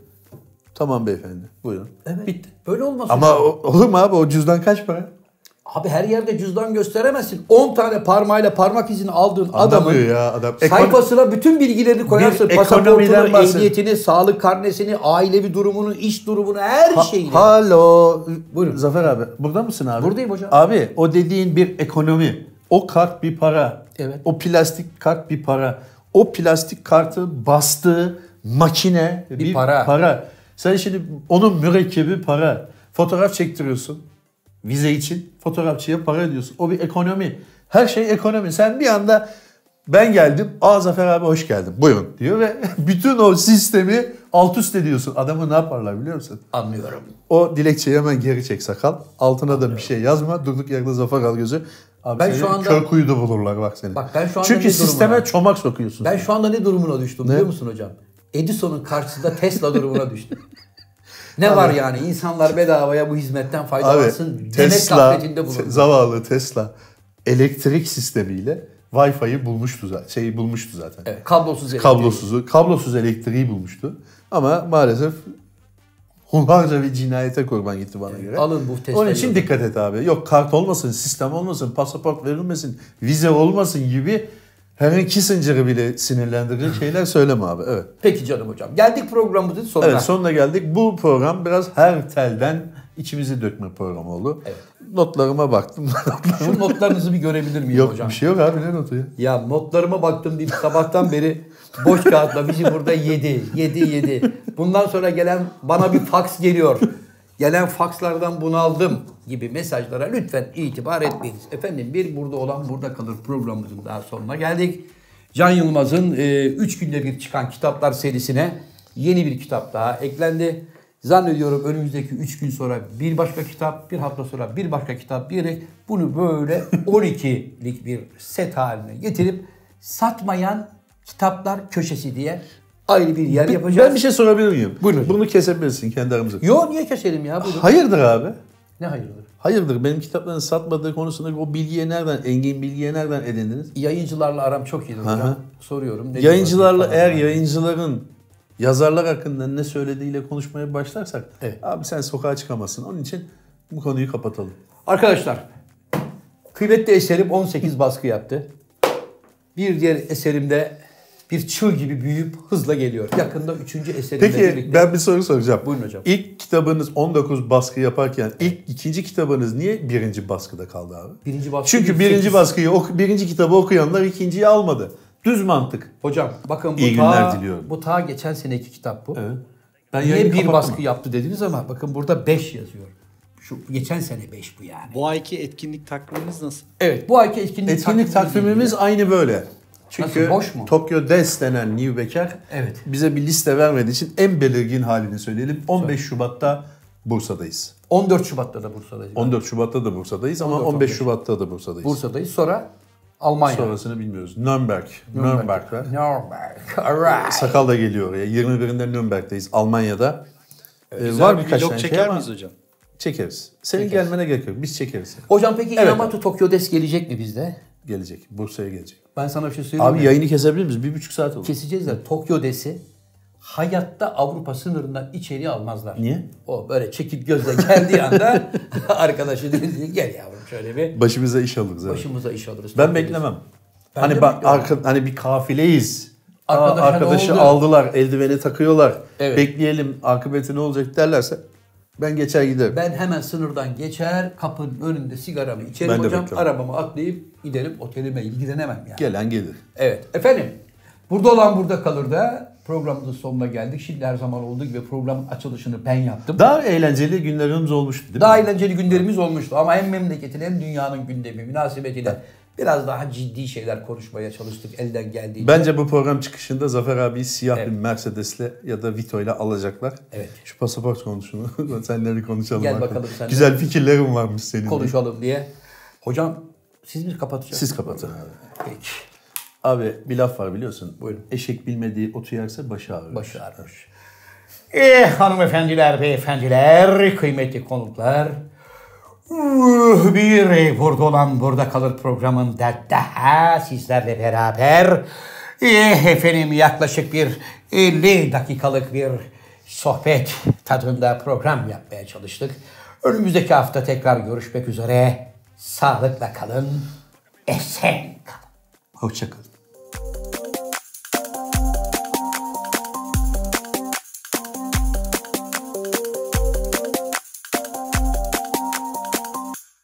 Tamam beyefendi. Buyurun. Evet. Bitti. Böyle olmaz. Ama o- olur mu abi o cüzdan kaç para? Abi her yerde cüzdan gösteremezsin. 10 tane parmağıyla parmak izini aldığın Anlamıyor adamın ya adam. Ekon- sayfasına bütün bilgilerini koyarsın. Bir Pasaportunu, ehliyetini, sağlık karnesini, ailevi durumunu, iş durumunu, her Ha- şeyini. Halo. Buyurun. Zafer abi. Burada mısın abi? Buradayım hocam. Abi o dediğin bir ekonomi. O kart bir para. Evet. O plastik kart bir para. O plastik kartı bastığı makine bir, para. para. Sen şimdi onun mürekkebi para. Fotoğraf çektiriyorsun. Vize için fotoğrafçıya para ödüyorsun. O bir ekonomi. Her şey ekonomi. Sen bir anda ben geldim. Aa Zafer abi hoş geldin. Buyurun diyor ve bütün o sistemi alt üst ediyorsun. Adamı ne yaparlar biliyor musun? Anlıyorum. O dilekçeyi hemen geri çek sakal. Altına da bir şey yazma. Durduk yerde Zafer al gözü. Abi Ben şu anda- kör kuyuda bulurlar bak seni. Bak ben şu anda Çünkü ne sisteme çomak sokuyorsun. Ben şu anda ne durumuna düştüm biliyor musun hocam? Edison'un karşısında Tesla durumuna düştüm. Ne var yani insanlar bedavaya bu hizmetten Abi faydalansın demek Tesla, bulundu. zavallı Tesla elektrik sistemiyle Wi-Fi'yi bulmuştu zaten. Şeyi bulmuştu zaten. Evet, kablosuz elektrik. Kablosuzu, kablosuz elektriği bulmuştu. Ama maalesef hunharca bir cinayete kurban gitti bana göre. alın bu Tesla'yı Onun için dikkat et abi. Yok kart olmasın, sistem olmasın, pasaport verilmesin, vize olmasın gibi Henry Kissinger'ı bile sinirlendirecek şeyler söyleme abi. Evet. Peki canım hocam. Geldik programımızın sonuna. Evet sonuna geldik. Bu program biraz her telden içimizi dökme programı oldu. Notlarıma baktım. Şu notlarınızı bir görebilir miyim Yok hocam? bir şey yok abi ne notu ya? Ya notlarıma baktım deyip sabahtan beri boş kağıtla bizi burada yedi, yedi, yedi. Bundan sonra gelen bana bir faks geliyor. Gelen fakslardan bunaldım gibi mesajlara lütfen itibar etmeyiniz. Efendim bir burada olan burada kalır programımızın daha sonuna geldik. Can Yılmaz'ın 3 günde bir çıkan kitaplar serisine yeni bir kitap daha eklendi. Zannediyorum önümüzdeki 3 gün sonra bir başka kitap, bir hafta sonra bir başka kitap diyerek bunu böyle 12'lik bir set haline getirip satmayan kitaplar köşesi diye ayrı bir yer yapacağız. Ben bir şey sorabilir miyim? Buyurun hocam. Bunu kesebilirsin kendi aramızda. Yo niye keselim ya? Buyurun. Hayırdır abi? Ne hayırdır? Hayırdır benim kitapların satmadığı konusunda o bilgiye nereden, engin bilgiye nereden edindiniz? Yayıncılarla aram çok iyidir hocam. Aha. Soruyorum. ne Yayıncılarla eğer falan. yayıncıların yazarlar hakkında ne söylediğiyle konuşmaya başlarsak Evet. abi sen sokağa çıkamazsın. Onun için bu konuyu kapatalım. Arkadaşlar kıymetli eserim 18 baskı yaptı. Bir diğer eserimde bir çığ gibi büyüyüp hızla geliyor. Yakında üçüncü eserimle Peki birlikte. ben bir soru soracağım. Buyurun hocam. İlk kitabınız 19 baskı yaparken ilk ikinci kitabınız niye birinci baskıda kaldı abi? Birinci baskı Çünkü bir birinci sekiz. baskıyı ok- birinci kitabı okuyanlar ikinciyi almadı. Düz mantık. Hocam bakın bu İyi ta, diliyorum. bu ta geçen seneki kitap bu. Evet. Ben Niye bir kapattım. baskı yaptı dediniz ama bakın burada 5 yazıyor. Şu geçen sene 5 bu yani. Bu ayki etkinlik takviminiz nasıl? Evet bu ayki etkinlik, Etkinlik takvimimiz aynı böyle. Çünkü Nasıl, boş mu? Tokyo Des denen New Bekar Evet. bize bir liste vermediği için en belirgin halini söyleyelim. 15 Şubat'ta Bursa'dayız. 14 Şubat'ta da Bursa'dayız. 14 Şubat'ta da Bursa'dayız ama 14, 15 Şubat'ta da Bursa'dayız. Bursa'dayız. Sonra Almanya. Sonrasını bilmiyoruz. Nürnberg. Nürnberg var. Nürnberg. Alright. Sakal da geliyor oraya. 21'inde Nürnberg'deyiz. Almanya'da. Ee, Güzel var bir birkaç tane şey çeker ama miyiz hocam? çekeriz. Senin gelmene gerek yok. Biz çekeriz. Hocam peki Evet. Yamato Tokyo Des gelecek mi bizde? Gelecek. Bursa'ya gelecek. Ben sana bir şey söyleyeyim Abi mi? yayını kesebilir miyiz? Bir buçuk saat oldu. Keseceğiz de Tokyo Des'i hayatta Avrupa sınırından içeri almazlar. Niye? O böyle çekip gözle geldiği anda arkadaşı dedi gel yavrum şöyle bir Başımıza iş alırız. evet. başımıza iş alırız. Ben Tokyo Des." beklemem. Ben hani bak arka, hani bir kafileyiz. Aa, Arkadaşa ne arkadaşı aldılar, eldiveni takıyorlar. Evet. Bekleyelim akıbeti ne olacak derlerse ben geçer giderim. Ben hemen sınırdan geçer, kapının önünde sigaramı içerim Ben hocam. Arabamı atlayıp giderim otelime ilgilenemem yani. Gelen gelir. Evet efendim. Burada olan burada kalır da programımızın sonuna geldik. Şimdi her zaman olduğu gibi programın açılışını ben yaptım. Daha eğlenceli günlerimiz olmuştu değil Daha mi? eğlenceli günlerimiz olmuştu ama hem memleketin hem dünyanın gündemi münasebetiyle biraz daha ciddi şeyler konuşmaya çalıştık elden geldiğince. Bence bu program çıkışında Zafer abi siyah Evet. bir Mercedes'le ya da Vito'yla alacaklar. Evet. Şu pasaport konusunu senle bir konuşalım. Gel artık. bakalım sen. Güzel fikirlerim varmış senin. konuşalım diye. Hocam siz mi kapatacaksınız? Siz kapatın abi. Peki. Abi bir laf var biliyorsun. Buyurun. Eşek bilmediği otu yerse başı ağrır. Başı ağrımış. Eh hanımefendiler, beyefendiler, kıymetli konuklar. Bir burada olan burada kalır programında daha sizlerle beraber eh, efendim yaklaşık bir 50 dakikalık bir sohbet tadında program yapmaya çalıştık. Önümüzdeki hafta tekrar görüşmek üzere. Sağlıkla kalın, esen kalın. Hoşçakalın.